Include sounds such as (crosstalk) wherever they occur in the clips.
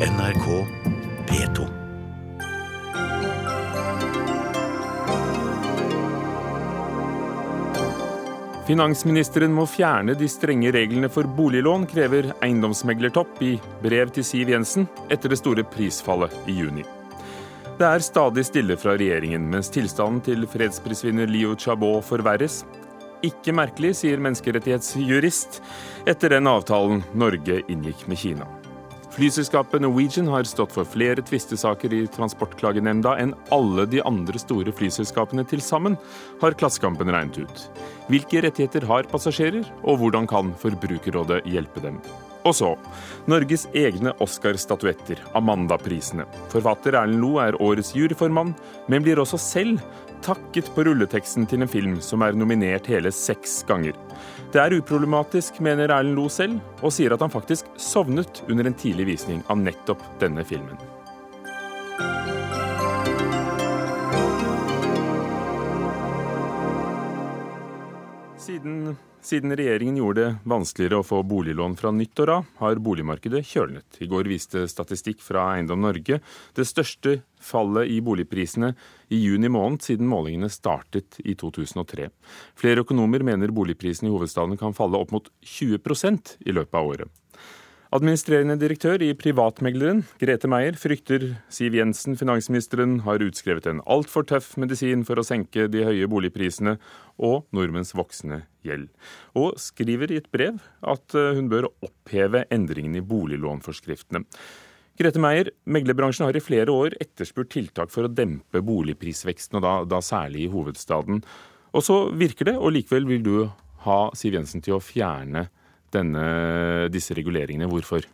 NRK P2. Finansministeren må fjerne de strenge reglene for boliglån, krever eiendomsmeglertopp i brev til Siv Jensen etter det store prisfallet i juni. Det er stadig stille fra regjeringen, mens tilstanden til fredsprisvinner Liu Chabot forverres. Ikke merkelig, sier menneskerettighetsjurist etter den avtalen Norge inngikk med Kina. Flyselskapet Norwegian har stått for flere tvistesaker i Transportklagenemnda enn alle de andre store flyselskapene til sammen, har Klassekampen regnet ut. Hvilke rettigheter har passasjerer, og hvordan kan Forbrukerrådet hjelpe dem? Og så Norges egne Oscar-statuetter, Amanda-prisene. Forfatter Erlend Loe er årets juryformann, men blir også selv takket på rulleteksten til en film som er nominert hele seks ganger. Det er uproblematisk, mener Erlend Loe selv, og sier at han faktisk sovnet under en tidlig visning av nettopp denne filmen. Siden, siden, regjeringen gjorde det vanskeligere å få boliglån fra nyttår av, har boligmarkedet kjølnet. I går viste statistikk fra Eiendom Norge det største fallet i boligprisene i juni måned siden målingene startet i 2003. Flere økonomer mener boligprisene i hovedstaden kan falle opp mot 20% i løpet av året. Administrerende direktør i Privatmegleren, Grete Meier, frykter Siv Jensen, finansministeren, har utskrevet en altfor tøff medisin for å senke de høye boligprisene og nordmenns voksende gjeld, og skriver i et brev at eh, hun bør oppheve endringene i boliglånforskriftene. Grete Meier, meglerbransjen har i flere år etterspurt tiltak for å dempe boligprisveksten, og da, da særlig i hovedstaden. Og så virker det, og likevel vil du ha Siv Jensen til å fjerne denne, disse reguleringene. Hvorfor?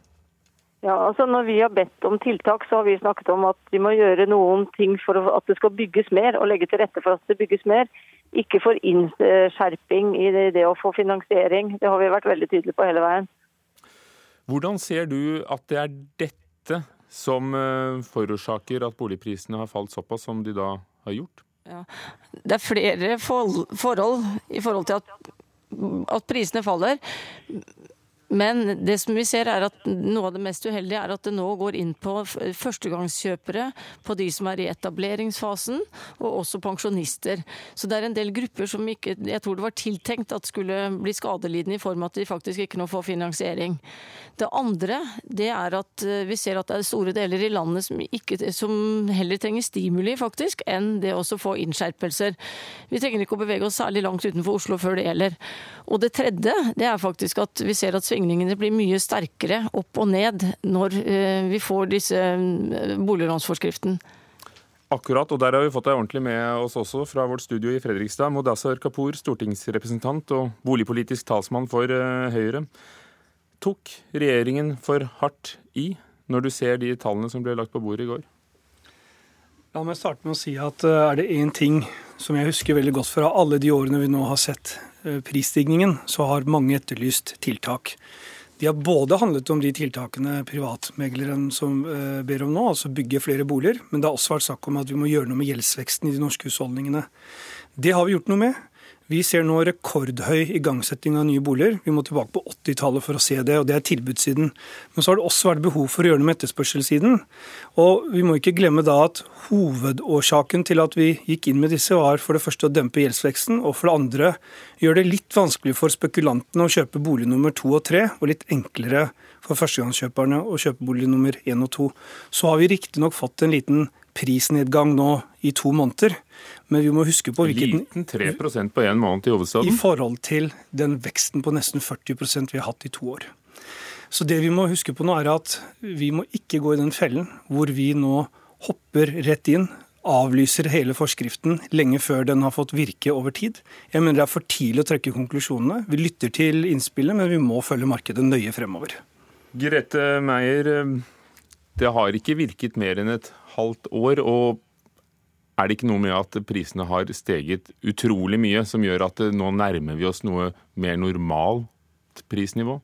Ja, altså Når vi har bedt om tiltak, så har vi snakket om at vi må gjøre noen ting for at det skal bygges mer, og legge til rette for at det bygges mer. Ikke for innskjerping i det, å få finansiering. Det har vi vært veldig tydelige på hele veien. Hvordan ser du at det er dette som eh, forårsaker at boligprisene har falt såpass som de da har gjort? Ja. Det er flere forhold i forhold til at at prisene faller. Men det som vi ser er at noe av det mest uheldige er at det nå går inn på førstegangskjøpere, på de som er i etableringsfasen, og også pensjonister. Så det er en del grupper som ikke, jeg tror det var tiltenkt at skulle bli skadelidende i form av at de faktisk ikke nå får finansiering. Det andre det er at eh, vi ser at det er store deler i landet som, ikke, som heller trenger stimuli, faktisk, enn det å få innskjerpelser. Vi trenger ikke å bevege oss særlig langt utenfor Oslo før det gjelder. Og det tredje det er faktisk at vi ser at svingningene blir mye sterkere opp og ned når eh, vi får disse eh, boliglånsforskriften. Akkurat, og der har vi fått deg ordentlig med oss også fra vårt studio i Fredrikstad. Modassar Kapur, stortingsrepresentant og boligpolitisk talsmann for eh, Høyre. Tok regjeringen for hardt i når du ser de tallene som ble lagt på bordet i går? La meg starte med å si at er det én ting som jeg husker veldig godt fra alle de årene vi nå har sett prisstigningen, så har mange etterlyst tiltak. De har både handlet om de tiltakene privatmegleren som eh, ber om nå, altså bygge flere boliger, men det har også vært snakk om at vi må gjøre noe med gjeldsveksten i de norske husholdningene. Det har vi gjort noe med. Vi ser nå rekordhøy igangsetting av nye boliger. Vi må tilbake på 80-tallet for å se det, og det er tilbudssiden. Men så har det også vært behov for å gjøre noe med etterspørselssiden. Og vi må ikke glemme da at hovedårsaken til at vi gikk inn med disse, var for det første å dempe gjeldsveksten, og for det andre gjøre det litt vanskelig for spekulantene å kjøpe bolig nummer to og tre, og litt enklere for førstegangskjøperne å kjøpe bolig nummer én og to. Så har vi riktignok fått en liten prisnedgang nå i to måneder. Men vi må huske på hvilken Liten 3 på én måned i hovedstaden? I forhold til den veksten på nesten 40% vi har hatt i to år. Så det vi må huske på nå, er at vi må ikke gå i den fellen hvor vi nå hopper rett inn, avlyser hele forskriften lenge før den har fått virke over tid. Jeg mener det er for tidlig å trekke konklusjonene. Vi lytter til innspillet, men vi må følge markedet nøye fremover. Grete Meier, det har ikke virket mer enn et halvt år. og er det ikke noe med at prisene har steget utrolig mye, som gjør at nå nærmer vi oss noe mer normalt prisnivå?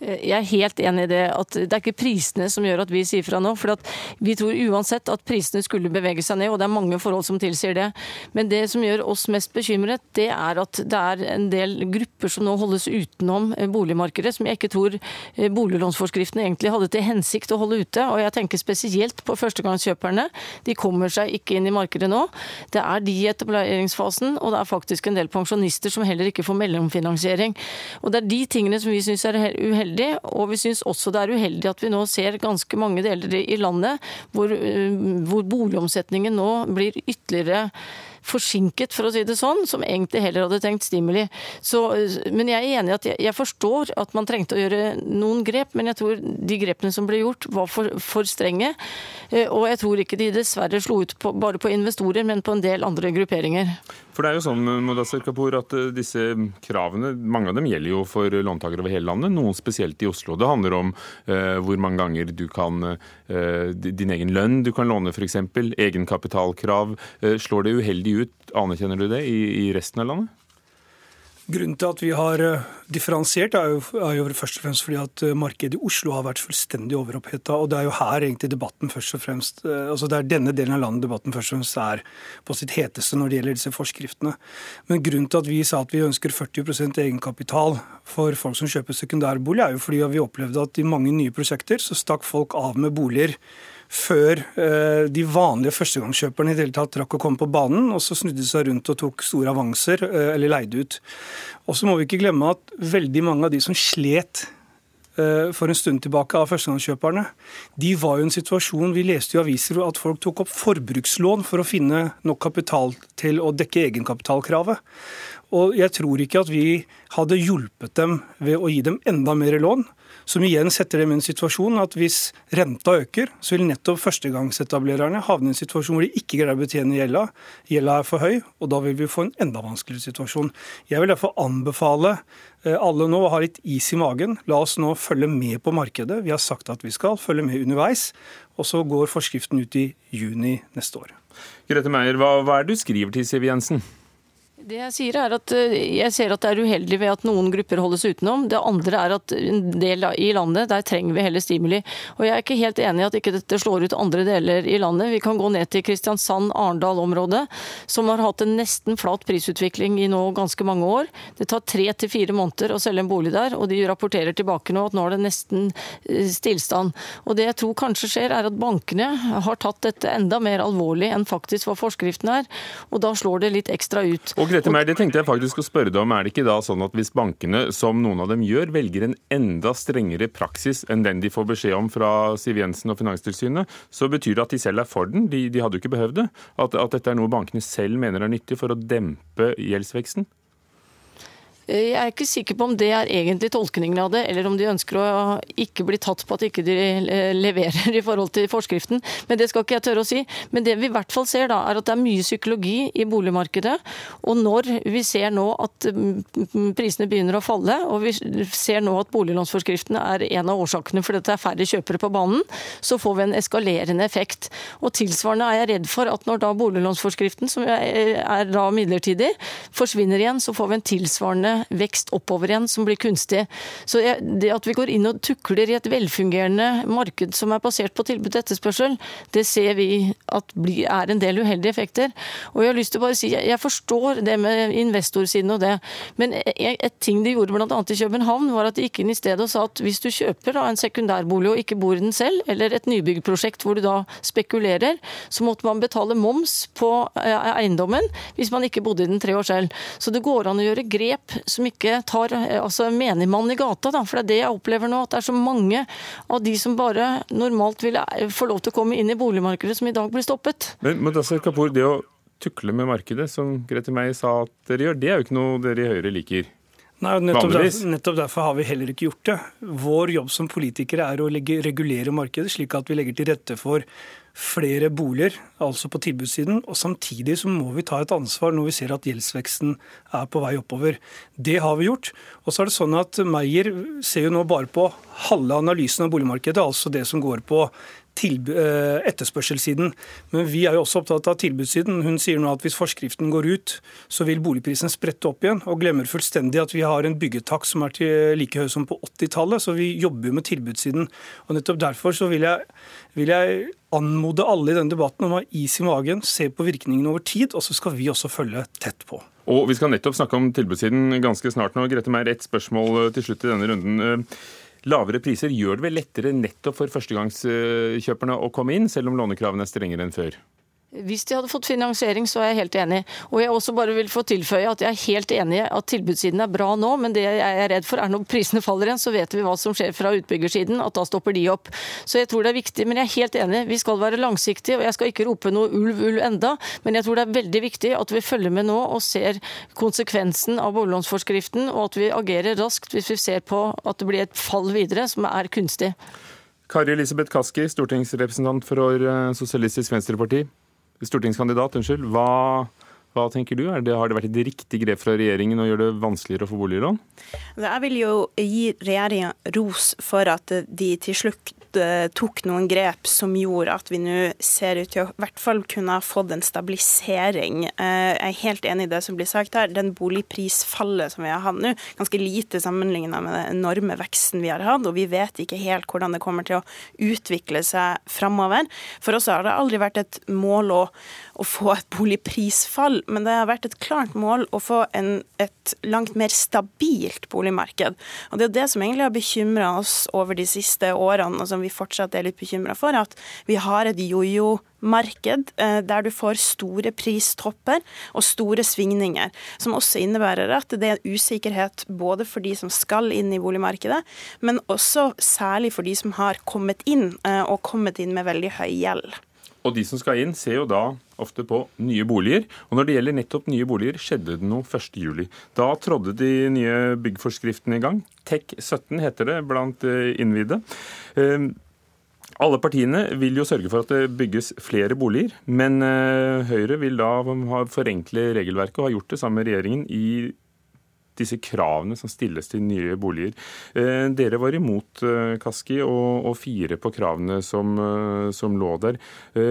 Eh, jeg er helt enig i det. at Det er ikke prisene som gjør at vi sier fra nå. for Vi tror uansett at prisene skulle bevege seg ned, og det er mange forhold som tilsier det. Men det som gjør oss mest bekymret, det er at det er en del grupper som nå holdes utenom eh, boligmarkedet, som jeg ikke tror boliglånsforskriftene boliglånsforskriften egentlig hadde til hensikt å holde ute. Og jeg tenker spesielt på førstegangskjøperne. De kommer seg ikke inn i markedet nå. Det er de i etableringsfasen, og det er faktisk en del pensjonister som heller ikke får mellomfinansiering. Og det er de tingene som vi syns er uheldige uheldig. Og vi syns også det er uheldig at vi nå ser ganske mange deler i landet hvor, eh, hvor boligomsetningen nå blir ytterligere forsinket, for å si det sånn, som egentlig heller hadde tenkt stimuli. Så, men jeg er enig i at jeg, jeg, forstår at man trengte å gjøre noen grep, men jeg tror de grepene som ble gjort, var for, for strenge. Eh, og jeg tror ikke de dessverre slo ut på, bare på investorer, men på en del andre grupperinger. For det er jo sånn Modasser Kapur, at eh, disse kravene, mange av dem gjelder jo for låntakere over hele landet, noen spesielt i Oslo. Det handler om uh, hvor mange ganger du kan uh, din egen lønn du kan låne f.eks. Egenkapitalkrav. Uh, slår det uheldig ut, anerkjenner du det, i, i resten av landet? Grunnen til at vi har eh, differensiert, er jo, er jo, først og fremst fordi at eh, markedet i Oslo har vært fullstendig overoppheta. Og det er jo her egentlig debatten først og fremst eh, altså Det er denne delen av landet debatten først og fremst er på sitt heteste når det gjelder disse forskriftene. Men grunnen til at vi sa at vi ønsker 40% egenkapital for folk som kjøper sekundærbolig, er jo fordi vi opplevde at i mange nye prosjekter så stakk folk av med boliger før eh, de vanlige førstegangskjøperne i det hele tatt rakk å komme på banen. Og så snudde de seg rundt og tok store avanser eh, eller leide ut. Og så må vi ikke glemme at veldig mange av de som slet eh, for en stund tilbake av førstegangskjøperne, de var jo i en situasjon Vi leste jo aviser at folk tok opp forbrukslån for å finne nok kapital til å dekke egenkapitalkravet. Og jeg tror ikke at vi hadde hjulpet dem ved å gi dem enda mer lån. Som igjen setter dem i en situasjon at hvis renta øker, så vil nettopp førstegangsetablererne havne i en situasjon hvor de ikke greier å betjene gjelda. Gjelda er for høy, og da vil vi få en enda vanskeligere situasjon. Jeg vil derfor anbefale eh, alle nå å ha litt is i magen. La oss nå følge med på markedet. Vi har sagt at vi skal følge med underveis. Og så går forskriften ut i juni neste år. Grete Meier, hva, hva er det du skriver til Siv Jensen? Det jeg sier er at eh, jeg ser at det er uheldig ved at noen grupper holdes utenom. Det andre er at en del i landet, der trenger vi heller stimuli. Og jeg er ikke helt enig i at ikke dette slår ut andre deler i landet. Vi kan gå ned til Kristiansand-Arendal-området, som har hatt en nesten flat prisutvikling i nå ganske mange år. Det tar tre til fire måneder å selge en bolig der, og de rapporterer tilbake nå at nå er det nesten eh, stillstand. Og det jeg tror kanskje skjer, er at bankene har tatt dette enda mer alvorlig enn faktisk hva forskriften er, og da slår det litt ekstra ut. Og Grete mer, det tenkte jeg faktisk å spørre deg om. Er det ikke da sånn at hvis bankene, som noen av dem gjør, velger en enda strengere praksis enn den de får beskjed om fra Siv Jensen og Finanstilsynet, så betyr det at de selv er for den? De, de hadde jo ikke behøvd det. At, at dette er noe bankene selv mener er nyttig for å dempe gjeldsveksten? Jeg er ikke sikker på om det er egentlig tolkningen av det, eller om de ønsker å ikke bli tatt på at ikke de leverer i forhold til forskriften. Men det skal ikke jeg tørre å si. Men det vi i hvert fall ser, da, er at det er mye psykologi i boligmarkedet. Og når vi ser nå at mm, prisene begynner å falle, og vi ser nå at boliglånsforskriften er en av årsakene for at det er færre kjøpere på banen, så får vi en eskalerende effekt. Og tilsvarende er jeg redd for at når da boliglånsforskriften, som er da midlertidig, forsvinner igjen, så får vi en tilsvarende vekst oppover igjen som blir kunstig. Så det at vi går inn og tukler i et velfungerende marked som er basert på tilbud og etterspørsel, det ser vi at er en del uheldige effekter. Og jeg har lyst til å bare si, jeg forstår det med investorsiden og det, men et ting de gjorde bl.a. i København, var at de gikk inn i stedet og sa at hvis du kjøper en sekundærbolig og ikke bor i den selv, eller et nybyggprosjekt hvor du da spekulerer, så måtte man betale moms på eh, eiendommen hvis man ikke bodde i den tre år selv. Så det går an å gjøre grep som ikke tar eh, altså menigmann i gata. Da. For det er det jeg opplever nå, at det er så mange av de som bare normalt ville eh, få lov til å komme inn i boligmarkedet, som i dag blir stoppet. Men, men altså, Kapur, det å tukle med markedet, som Grete Meier sa at dere gjør, det er jo ikke noe dere i Høyre liker? Nei, nettopp derfor, nettopp derfor, har vi heller ikke gjort det. Vår jobb som politikere er å legge, regulere markedet, slik at vi legger til rette for flere boliger, altså på tilbudssiden. Og samtidig så må vi ta et ansvar når vi ser at gjeldsveksten er på vei oppover. Det har vi gjort. Og så er det sånn at Meyer ser jo nå bare på halve analysen av boligmarkedet, altså det som går på etterspørselssiden. Men vi er jo også opptatt av tilbudssiden. Hun sier nå at hvis forskriften går ut, så vil boligprisen sprette opp igjen, og glemmer fullstendig at vi har en byggetakt som er like høy som på 80-tallet. Så vi jobber jo med tilbudssiden. Og nettopp derfor så vil jeg, vil jeg anmode alle i denne debatten om å ha is i magen, se på virkningene over tid, og så skal vi også følge tett på. Og Vi skal nettopp snakke om tilbudssiden ganske snart nå. Grete Meier, ett spørsmål til slutt i denne runden. Lavere priser gjør det vel lettere nettopp for førstegangskjøperne å komme inn, selv om lånekravene er strengere enn før? Hvis de hadde fått finansiering, så er jeg helt enig. Og jeg også bare vil få tilføye at jeg er helt enig at tilbudssiden er bra nå, men det jeg er redd for er når prisene faller igjen, så vet vi hva som skjer fra utbyggersiden, at da stopper de opp. Så jeg tror det er viktig, men jeg er helt enig. Vi skal være langsiktige, og jeg skal ikke rope noe ulv, ulv enda, men jeg tror det er veldig viktig at vi følger med nå og ser konsekvensen av boliglånsforskriften, og at vi agerer raskt hvis vi ser på at det blir et fall videre som er kunstig. Kari Elisabeth Kaski, stortingsrepresentant for Sosialistisk Venstreparti stortingskandidat, unnskyld. Hva, hva tenker du? Det, har det vært et riktig grep fra regjeringen å gjøre det vanskeligere å få boliglån? Jeg vil jo gi regjeringa ros for at de til slutt tok noen grep som gjorde at vi nå ser ut til å i hvert fall kunne ha fått en stabilisering. Eh, jeg er helt enig i det som blir sagt her. Den boligprisfallet som vi har hatt nå, ganske lite sammenlignet med den enorme veksten vi har hatt, og vi vet ikke helt hvordan det kommer til å utvikle seg framover. For oss har det aldri vært et mål å, å få et boligprisfall, men det har vært et klart mål å få en, et langt mer stabilt boligmarked. Og Det er det som egentlig har bekymra oss over de siste årene. og som vi fortsatt er litt bekymra for, at vi har et jojo-marked eh, der du får store pristopper og store svingninger. Som også innebærer at det er usikkerhet både for de som skal inn i boligmarkedet, men også særlig for de som har kommet inn, eh, og kommet inn med veldig høy gjeld. Og de som skal inn, ser jo da ofte på nye boliger. Og når det gjelder nettopp nye boliger, skjedde det noe 1.7. Da trådde de nye byggforskriftene i gang. TEK 17 heter det blant innvide. Ehm, alle partiene vil jo sørge for at det bygges flere boliger, men eh, Høyre vil da forenkle regelverket og har gjort det sammen med regjeringen i disse kravene som stilles til nye boliger. Eh, dere var imot eh, Kaski og, fire på kravene som, eh, som, lå der.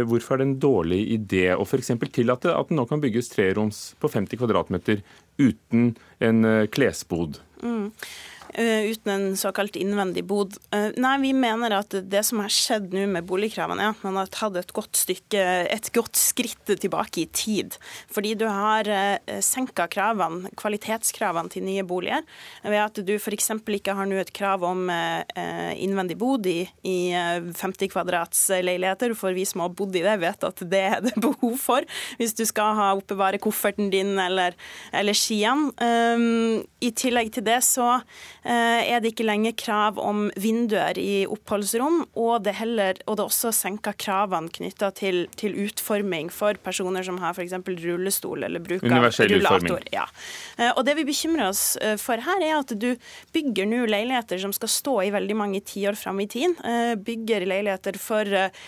Hvorfor er det en dårlig idé å f.eks. tillate at det nå kan bygges treroms på 50 kvadratmeter uten en klesbod? Mm. Eh, uten en såkalt innvendig bod. Eh, nei, vi mener at det som har skjedd nå med boligkravene, er at man har tatt et godt stykke, et godt skritt tilbake i tid. Fordi du har eh, senka kravene, kvalitetskravene til nye boliger, ved at du f.eks. ikke har nå et krav om innvendig bod i, i 50 kvadrats leiligheter. For vi som har bodd i det, vet at det er det (laughs) behov for hvis du skal ha oppbevare kofferten din eller, eller skiene. Um, I tillegg til det så er det ikke lenger krav om vinduer i oppholdsrom, og det, heller, og det også senka kravene knytta til, til, utforming for personer som har f.eks. rullestol eller bruker rullator. Ja. Eh, og det vi bekymrer oss eh, for her, er at du bygger nå leiligheter som skal stå i veldig mange tiår fram i tid. Bygger leiligheter for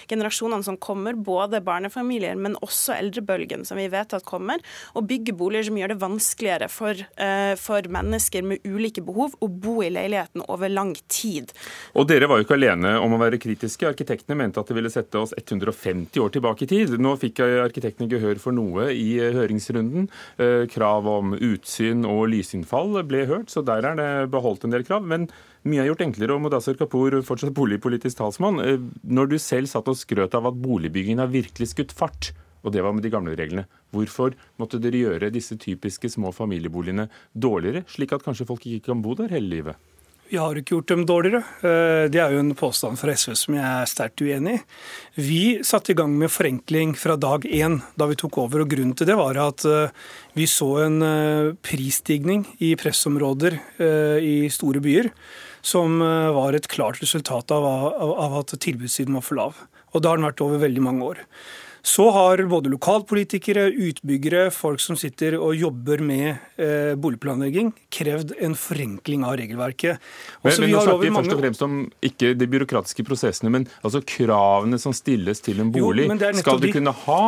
generasjonene som kommer, både barnefamilier, men også eldrebølgen, som vi vet at kommer. Og bygger boliger som gjør det vanskeligere for, for mennesker med ulike behov å bo bo i leiligheten over lang tid. Og Dere var jo ikke alene om å være kritiske. Arkitektene mente at det ville sette oss 150 år tilbake i tid. Nå fikk arkitektene gehør for noe i eh, høringsrunden. Eh, krav om utsyn og lysinnfall ble hørt, så der er det beholdt en del krav. men mye er gjort enklere, og Mudassar Kapur, fortsatt boligpolitisk talsmann. Eh, når du selv satt og skrøt av at boligbyggingen har virkelig skutt fart, og det var med de gamle reglene. Hvorfor måtte dere gjøre disse typiske små familieboligene dårligere, slik at kanskje folk ikke kan bo der hele livet? Vi har ikke gjort dem dårligere. Eh, det er jo en påstand fra SV som jeg er sterkt uenig i. Vi satte i gang med forenkling fra dag én da vi tok over. og Grunnen til det var at eh, vi så en eh, prisstigning i pressområder i store byer som var et klart resultat av, at tilbudssiden var for lav. Og det har den vært over veldig mange år. Så har både lokalpolitikere, utbyggere, folk som sitter og jobber med eh, boligplanlegging, krevd en forenkling av regelverket. Også men, men nå snakker vi først og fremst om ikke de byråkratiske prosessene, men altså kravene som stilles til en bolig. Jo, Skal du kunne ha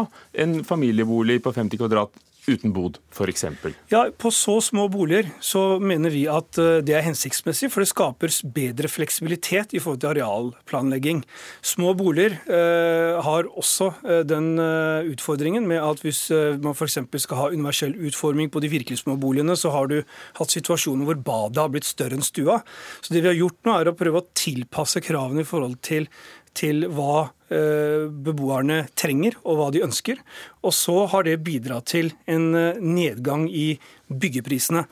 en familiebolig på 50 kvadrat uten bod, f.eks.? Ja, På så små boliger så mener vi at eh, det er hensiktsmessig, for det skaper bedre fleksibilitet i forhold til arealplanlegging. Små boliger eh, har også eh, den eh, utfordringen med at hvis man f.eks. skal ha universell utforming på de virkelig små boligene, så har du hatt situasjoner hvor badet har blitt større enn stua. Så det vi har gjort nå, er å prøve å tilpasse kravene i forhold til til hva beboerne trenger og hva de ønsker. Og så har det bidratt til en eh, nedgang i byggeprisene.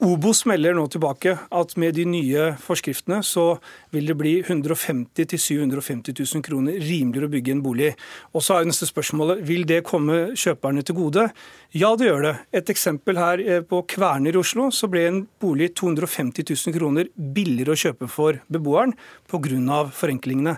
Obos melder nå tilbake at med de nye forskriftene så vil det bli 150 000-750 000 kroner rimeligere å bygge en bolig. Og så er neste spørsmålet vil det komme kjøperne til gode. Ja, det gjør det. Et eksempel her eh, på Kværner i Oslo, så ble en bolig 250 000 kroner billigere å kjøpe for beboeren pga. forenklingene.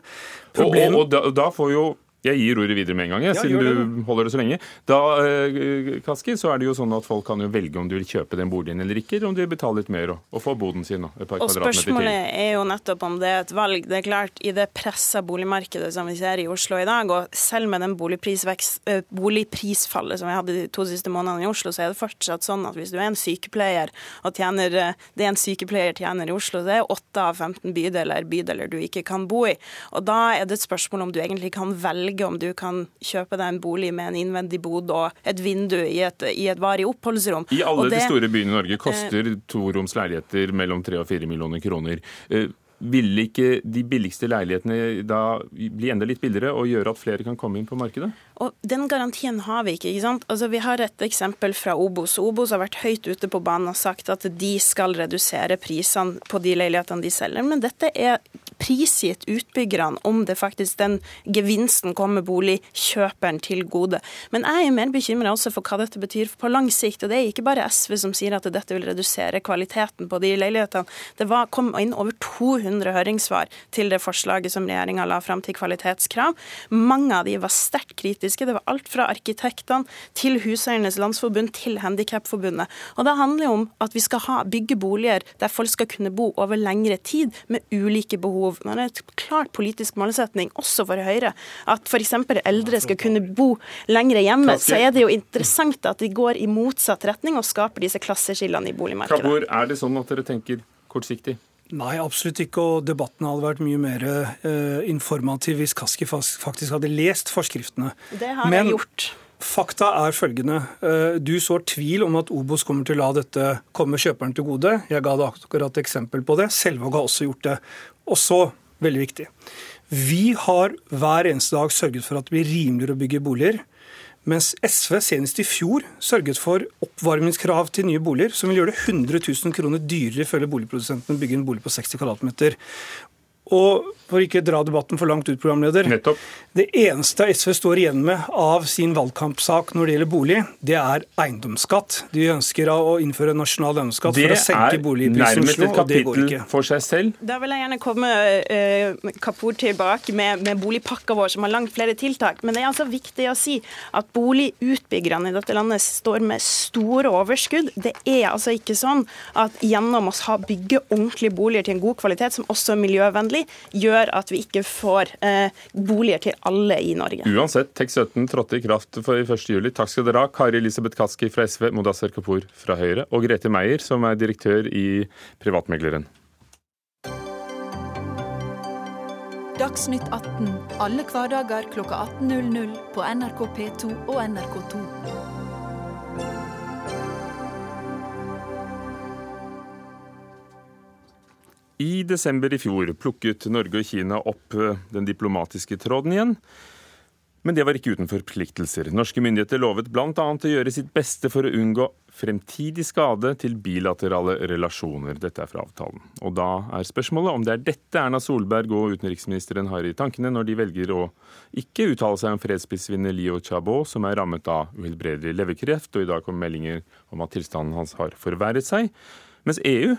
Problem... Og, og, og da, da får jo jeg gir ordet videre med en gang, jeg, ja, siden du holder det så lenge. Da eh, Kaski, så er det jo sånn at folk kan jo velge om du vil kjøpe den boligen eller ikke, eller om du vil betale litt mer og, og få boden sin. Og, et par og spørsmålet er jo nettopp om det er et valg. Det er klart, I det pressa boligmarkedet som vi ser i Oslo i dag, og selv med den eh, boligprisfallet som vi hadde de to siste månedene i Oslo, så er det fortsatt sånn at hvis du er en sykepleier og tjener eh, det en sykepleier tjener i Oslo, det er 8 av 15 bydeler bydeler du ikke kan bo i. Og da er det et spørsmål om du egentlig kan velge velge om du kan kjøpe deg en bolig med en innvendig bod og et vindu i et, i et varig oppholdsrom. I alle det, de store byene i Norge koster eh, toroms leiligheter mellom 3 og 4 millioner kroner. Eh, ville ikke de billigste leilighetene da bli enda litt billigere og gjøre at flere kan komme inn på markedet? Og Den garantien har vi ikke. ikke sant? Altså Vi har et eksempel fra Obos. Obos har vært høyt ute på banen og sagt at de skal redusere prisene på de leilighetene de selger. Men dette er prisgitt utbyggerne om det faktisk den gevinsten kommer boligkjøperen til gode. Men jeg er mer bekymra også for hva dette betyr på lang sikt. Og det er ikke bare SV som sier at dette vil redusere kvaliteten på de leilighetene. Det var, kom inn over 200 høringssvar til det forslaget som regjeringa la fram til kvalitetskrav. Mange av de var sterkt kritiske. Det var alt fra arkitektene til Huseiernes Landsforbund til Handikapforbundet. Og det handler om at vi skal ha, bygge boliger der folk skal kunne bo over lengre tid med ulike behov. Men det er et klart politisk målsetning, også for Høyre, at f.eks. eldre skal kunne bo lengre hjemme. Så er det jo interessant at de går i motsatt retning og skaper disse klasseskillene i boligmarkedet. Kabor, er det sånn at dere tenker kortsiktig? Nei, absolutt ikke. Og debatten hadde vært mye mer uh, informativ hvis Kaski faktisk hadde lest forskriftene. Det har Men, jeg gjort. Fakta er følgende. Uh, du sår tvil om at Obos kommer til å la dette komme kjøperen til gode. Jeg ga deg akkurat eksempel på det. Selvåg har også gjort det. Og så, veldig viktig. Vi har hver eneste dag sørget for at det blir rimeligere å bygge boliger. Mens SV senest i fjor sørget for oppvarmingskrav til nye boliger, som vil gjøre det 100 000 kroner dyrere ifølge boligprodusenten å bygge en bolig på 60 kvadratmeter. Og for ikke dra debatten for langt ut, programleder. Nettopp. Det eneste SV står igjen med av sin valgkampsak når det gjelder bolig, det er eiendomsskatt. De ønsker å innføre nasjonal eiendomsskatt for å senke boligprisen i Oslo, og det går ikke. For seg selv. Da vil jeg gjerne komme uh, Kapur tilbake med, med boligpakka vår, som har langt flere tiltak. Men det er altså viktig å si at boligutbyggerne i dette landet står med store overskudd. Det er altså ikke sånn at gjennom å bygge ordentlige boliger til en god kvalitet, som også er miljøvennlig, gjør gjør at vi ikke får eh, boliger til alle i Norge. Uansett, TEK17 trådte i kraft for 1.7. Takk skal dere ha, Kari Elisabeth Kaski fra SV, Modasser Kapur fra Høyre og Grete Meier, som er direktør i Privatmegleren. Dagsnytt 18 alle hverdager kl 18.00 på NRK P2 og NRK2. I desember i fjor plukket Norge og Kina opp eh, den diplomatiske tråden igjen. Men det var ikke uten forpliktelser. Norske myndigheter lovet bl.a. å gjøre sitt beste for å unngå fremtidig skade til bilaterale relasjoner. Dette er fra avtalen. Og da er spørsmålet om det er dette Erna Solberg og utenriksministeren har i tankene når de velger å ikke uttale seg om fredsprisvinner Lio Chabot, som er rammet av uhelbredelig leverkreft, og i dag kom meldinger om at tilstanden hans har forverret seg. Mens EU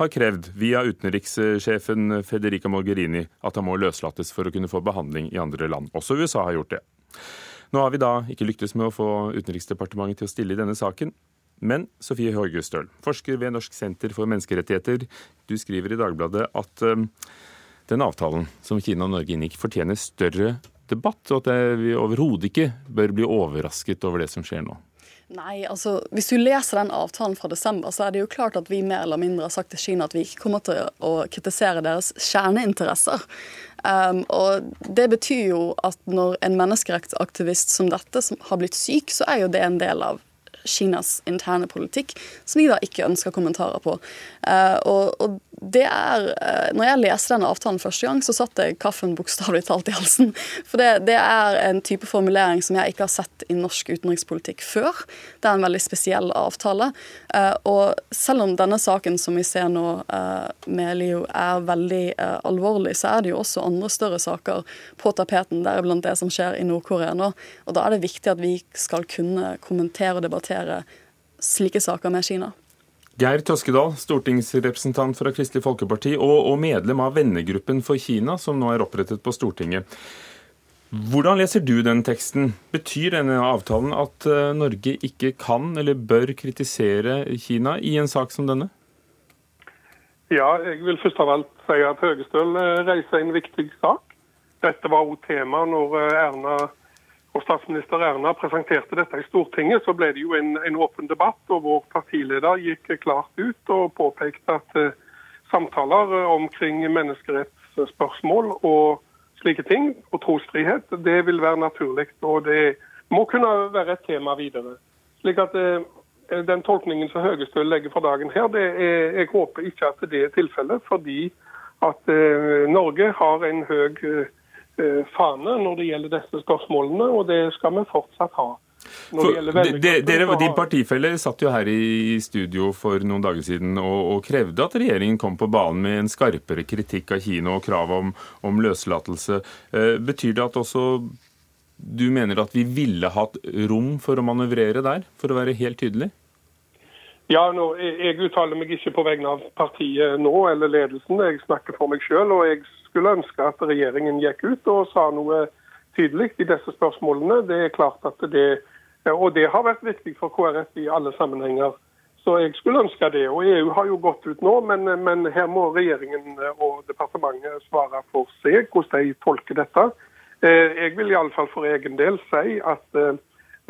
har krevd, via utenrikssjefen Federica Mogherini, at han må løslates for å kunne få behandling i andre land. Også USA har gjort det. Nå har vi da ikke lyktes med å få Utenriksdepartementet til å stille i denne saken. Men Sofie Høgestøl, forsker ved Norsk senter for menneskerettigheter, du skriver i Dagbladet at um, den avtalen som Kina og Norge inngikk, fortjener større debatt, og at vi overhodet ikke bør bli overrasket over det som skjer nå. Nei, altså Hvis du leser den avtalen fra desember, så er det jo klart at vi mer eller mindre har sagt til Kina at vi ikke kommer til å kritisere deres kjerneinteresser. Um, og Det betyr jo at når en menneskerettsaktivist som dette som har blitt syk, så er jo det en del av Kinas interne politikk, som vi da ikke ønsker kommentarer på. Uh, og, og det er uh, Når jeg leste denne avtalen første gang, så satt jeg kaffen bokstavelig talt i halsen. For det, det, er en type formulering som jeg ikke har sett i norsk utenrikspolitikk før. Det er en veldig spesiell avtale. Uh, og selv om denne saken som vi ser nå med Leo er veldig alvorlig, så er det jo også andre større saker på tapeten, deriblant det som skjer i Nord-Korea nå. Og da er det viktig at vi skal kunne kommentere og debattere slike saker med Kina. Geir Toskedal, stortingsrepresentant fra Kristelig Folkeparti og, og, medlem av vennegruppen for Kina, som nå er opprettet på Stortinget. Hvordan leser du den teksten? Betyr denne avtalen at uh, Norge ikke kan eller bør kritisere Kina i en sak som denne? Ja, jeg vil først av alt si at Høgestøl eh, reiser en viktig sak. Dette var òg tema når Erna Erna og statsminister Erna presenterte dette i Stortinget, så ble det jo en, en åpen debatt. og Vår partileder gikk klart ut og påpekte at uh, samtaler uh, omkring menneskerettsspørsmål og slike ting, og trosfrihet, det vil være naturlig. Og det må kunne være et tema videre. Slik at uh, Den tolkningen som Høgestøl legger for dagen her, det er, jeg håper ikke at det er tilfellet. Fordi at Norge har en høy Eh, fane når det gjelder disse spørsmålene, og det skal vi fortsatt ha. For, dere, Din partifelle satt jo her i studio for noen dager siden og, og, krevde at regjeringen kom på banen med en skarpere kritikk av Kina og krav om, om løslatelse. Eh, betyr det at også du mener at vi ville hatt rom for å manøvrere der, for å være helt tydelig? Ja, nå, Jeg uttaler meg ikke på vegne av partiet nå eller ledelsen. Jeg snakker for meg selv, og jeg skulle ønske at regjeringen gikk ut og sa noe tydelig i disse spørsmålene. Det er klart at det, Og det har vært viktig for KrF i alle sammenhenger. Så jeg skulle ønske det. Og EU har jo gått ut nå, men, men her må regjeringen og departementet svare for seg hvordan de tolker dette. Eh, jeg vil iallfall for egen del si at eh,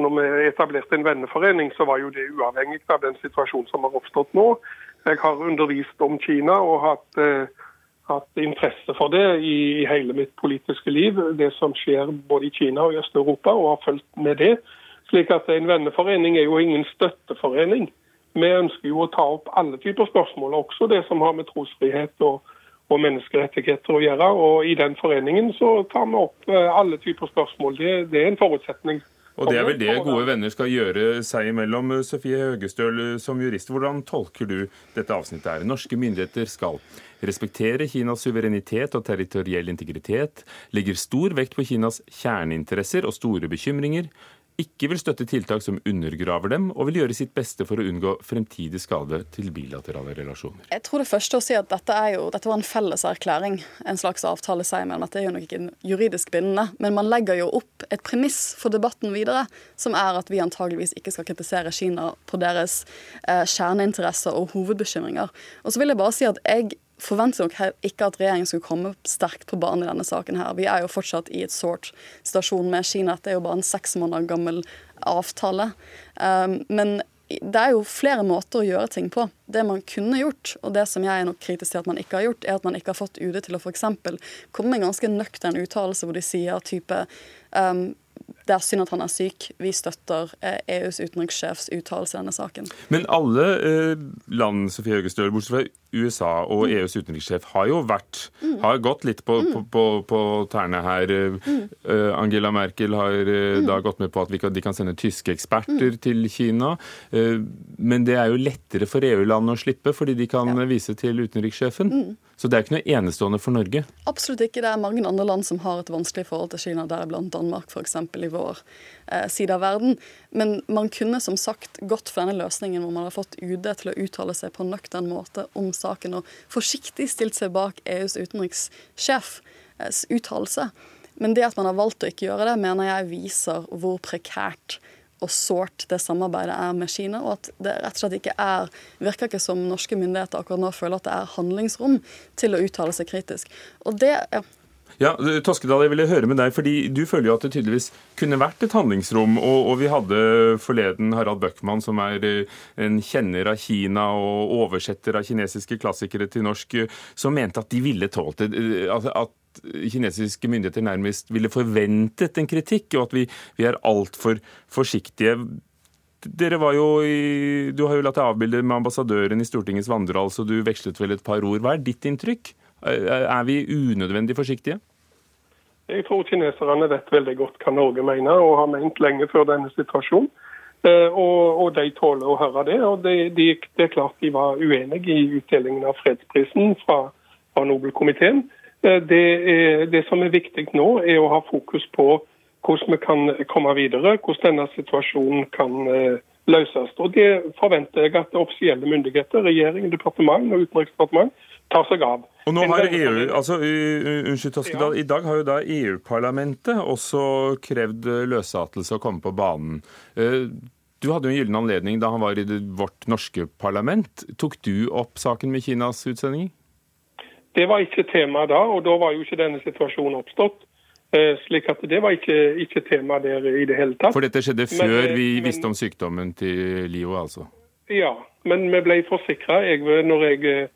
når vi etablerte en venneforening, så var jo det uavhengig av den situasjonen som har oppstått nå. Jeg har undervist om Kina og hatt eh, hatt interesse for det i, hele mitt politiske liv, det som skjer både i Kina og i Øst-Europa, og har fulgt med det. Slik at En venneforening er jo ingen støtteforening. Vi ønsker jo å ta opp alle typer spørsmål, også det som har med trosfrihet og, og menneskerettigheter å gjøre. Og I den foreningen så tar vi opp eh, alle typer spørsmål. Det, det er en forutsetning. Og Det er vel det gode venner skal gjøre seg imellom. Sofie Høgestøl, som jurist, hvordan tolker du dette avsnittet her? Norske myndigheter skal respektere Kinas suverenitet og territoriell integritet, legger stor vekt på Kinas kjerneinteresser og store bekymringer, ikke vil støtte tiltak som undergraver dem, og vil gjøre sitt beste for å unngå fremtidig skade til bilaterale relasjoner. Jeg tror det første å si at dette, jo, dette var en felles erklæring, en slags avtale seg imellom. Dette er jo nok ikke juridisk bindende, men man legger jo opp et premiss for debatten videre, som er at vi antageligvis ikke skal kritisere Kina på deres eh, kjerneinteresser og hovedbekymringer. Og så vil jeg bare si at jeg forventer nok ikke at regjeringen skulle komme sterkt på banen i denne saken. her. Vi er jo fortsatt i et sårt stasjon med Kina. Det er jo bare en seks måneder gammel avtale. Um, men det er jo flere måter å gjøre ting på. Det man kunne gjort, og det som jeg er nok kritisk til at man ikke har gjort, er at man ikke har fått UD til å f.eks. komme med en ganske nøktern uttalelse hvor de sier type um, det er synd at han er syk. Vi støtter EUs eh, e utenrikssjefs uttalelse i denne saken. Men alle eh, land Sofie Høgestøl, bortsett fra USA og mm. EUs utenrikssjef, har jo vært mm. har gått litt på, mm. på, på, på tærne her. Mm. Uh, Angela Merkel har uh, da gått med på at kan, de kan sende tyske eksperter mm. til Kina. Uh, men det er jo lettere for EU-landene å slippe, fordi de kan ja. vise til utenrikssjefen. Så det er ikke noe enestående for Norge? Absolutt ikke. Det er mange andre land som har et vanskelig forhold til Kina, deriblant Danmark f.eks. i vår eh, side av verden. Men man kunne som sagt gått for denne løsningen hvor man har fått UD til å uttale seg på en nøktern måte om saken, og forsiktig stilt seg bak EUs utenrikssjefs uttalelse. Men det at man har valgt å ikke gjøre det, mener jeg viser hvor prekært og sårt det samarbeidet er med Kina, og at det rett og slett ikke er Virker ikke som norske myndigheter akkurat nå føler at det er handlingsrom til å uttale seg kritisk. Og det ja. Ja, Toskedal, jeg ville høre med deg, fordi Du føler jo at det tydeligvis kunne vært et handlingsrom. Og, og vi hadde forleden Harald Bøckmann, som er eh, en kjenner av Kina og oversetter av kinesiske klassikere til norsk, som mente at de ville tålt det. At, at kinesiske myndigheter nærmest ville forventet en kritikk, og at vi, vi er altfor forsiktige. Dere var jo i, Du har jo latt deg avbilde med ambassadøren i Stortingets vandrehall, så du vekslet vel et par ord. Hva er ditt inntrykk? Er vi unødvendig forsiktige? Jeg tror kineserne vet veldig godt hva Norge mener, og har ment lenge før denne situasjonen. Eh, og, og de tåler å høre det. og det, de, de er klart de var uenige i utdelingen av fredsprisen fra, fra Nobelkomiteen. Eh, det, er, det, som er viktig nå, er å ha fokus på hvordan vi kan komme videre, hvordan denne situasjonen kan eh, løses. Og Det forventer jeg at offisielle myndigheter, regjering, departement og utenriksdepartement tar seg av. Og nå har EU, altså, unnskyld Toskedal, I dag har jo da EU-parlamentet også krevd løslatelse og komme på banen. Eh, du hadde jo en gyllen anledning da han var i vårt norske parlament. Tok du opp saken med Kinas utsendinger? Det var ikke tema da, og da var jo ikke denne situasjonen oppstått. Eh, slik at Det var ikke, ikke tema der i det hele tatt. For dette skjedde før men, eh, vi men, visste om sykdommen til Lio, altså? Ja, men vi ble forsikra. Når jeg eh,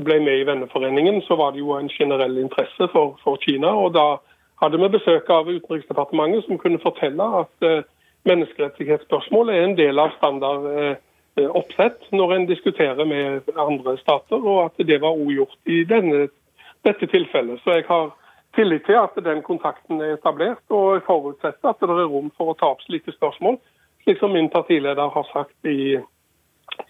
ble med i venneforeningen, så var det jo en generell interesse for, for Kina. og Da hadde vi besøk av Utenriksdepartementet, som kunne fortelle at menneskerettighetsspørsmål er en del av standard oppsett når en diskuterer med andre stater, og at det var også gjort i denne, dette tilfellet. Så jeg har tillit til at den kontakten er etablert, og jeg forutsetter at det er rom for å ta opp slike spørsmål, slik som min partileder har sagt i,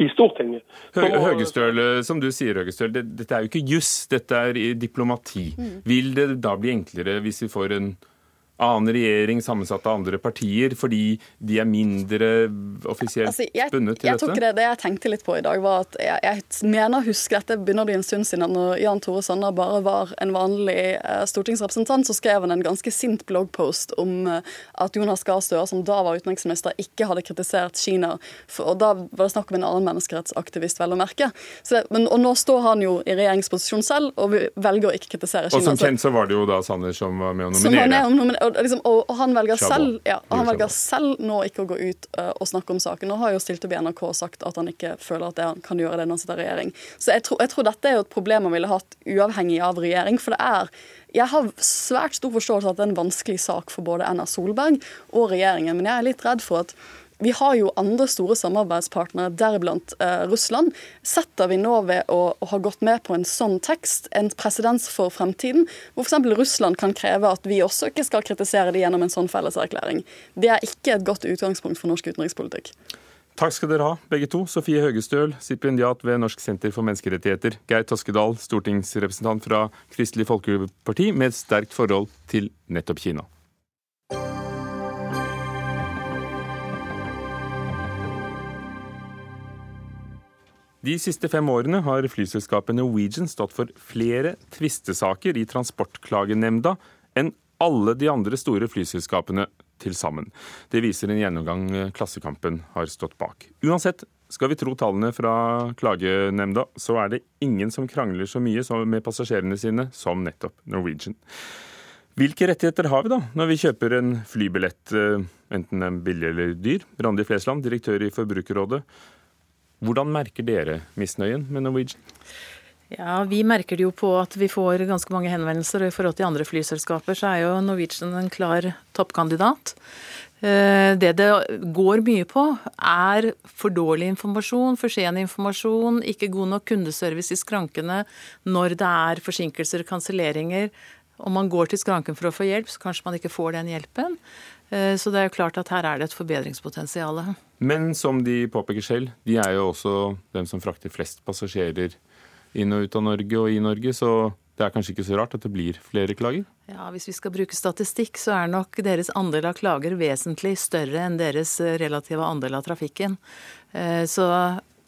i Stortinget. Høgestøl, som du sier, Høgestøl, det, dette er jo ikke juss, dette er diplomati. Mm. Vil det da bli enklere hvis vi får en annen regjering sammensatt av andre partier, fordi de er mindre offisielt altså, jeg, bundet til jeg dette? Tok det, det jeg tenkte litt på i dag, var at jeg, jeg mener å huske dette begynner det en stund siden når Jan Tore Sanner bare var en vanlig eh, stortingsrepresentant, så skrev han en ganske sint bloggpost om eh, at Jonas Gahr Støre, som da var utenriksminister, ikke hadde kritisert Kina. For, og da var det snakk om en annen menneskerettsaktivist, vel å merke. Det, men, og nå står han jo i regjeringsposisjon selv og velger å ikke kritisere Kina. Og som kjent så var det jo da Sanner som var med å nominere og, liksom, og, og, han velger selv, ja, han velger selv nå ikke å gå ut uh, og snakke om saken. Nå har jo stilt opp i NRK og sagt at han ikke føler at det, han kan gjøre det når han sitter i regjering. Så jeg tror, jeg tror dette er jo et problem han ville hatt uavhengig av regjering. For det er jeg har svært stor forståelse av at det er en vanskelig sak for både Erna Solberg og regjeringen, men jeg er litt redd for at vi har jo andre store samarbeidspartnere, deriblant eh, Russland. Setter vi nå ved å, å, ha gått med på en sånn tekst, en presedens for fremtiden, hvor f.eks. Russland kan kreve at vi også ikke skal kritisere det gjennom en sånn felleserklæring. Det er ikke et godt utgangspunkt for norsk utenrikspolitikk. Takk skal dere ha, begge to. Sofie Høgestøl, stipendiat ved Norsk senter for menneskerettigheter. Geir Toskedal, stortingsrepresentant fra Kristelig Folkeparti med et sterkt forhold til nettopp Kina. De siste fem årene har flyselskapet Norwegian stått for flere tvistesaker i Transportklagenemnda enn alle de andre store flyselskapene til sammen. Det viser en gjennomgang Klassekampen har stått bak. Uansett, skal vi tro tallene fra klagenemnda, så er det ingen som krangler så mye med passasjerene sine som nettopp Norwegian. Hvilke rettigheter har vi da når vi kjøper en flybillett, eh, enten den er billig eller dyr? Randi Flesland, direktør i Forbrukerrådet. Hvordan merker dere misnøyen med Norwegian? Ja, Vi merker det jo på at vi får ganske mange henvendelser. og I forhold til andre flyselskaper så er jo Norwegian en klar toppkandidat. Eh, det det går mye på, er for dårlig informasjon, for sen informasjon, ikke god nok kundeservice i skrankene når det er forsinkelser kanselleringer. Om man går til skranken for å få hjelp, så kanskje man ikke får den hjelpen. Eh, så det er jo klart at her er det et forbedringspotensial. Men som de påpeker selv, de er jo også dem som frakter flest passasjerer inn og ut av Norge og i Norge, så det er kanskje ikke så rart at det blir flere klager? Ja, Hvis vi skal bruke statistikk, så er nok deres andel av klager vesentlig større enn deres relative andel av trafikken. Eh, så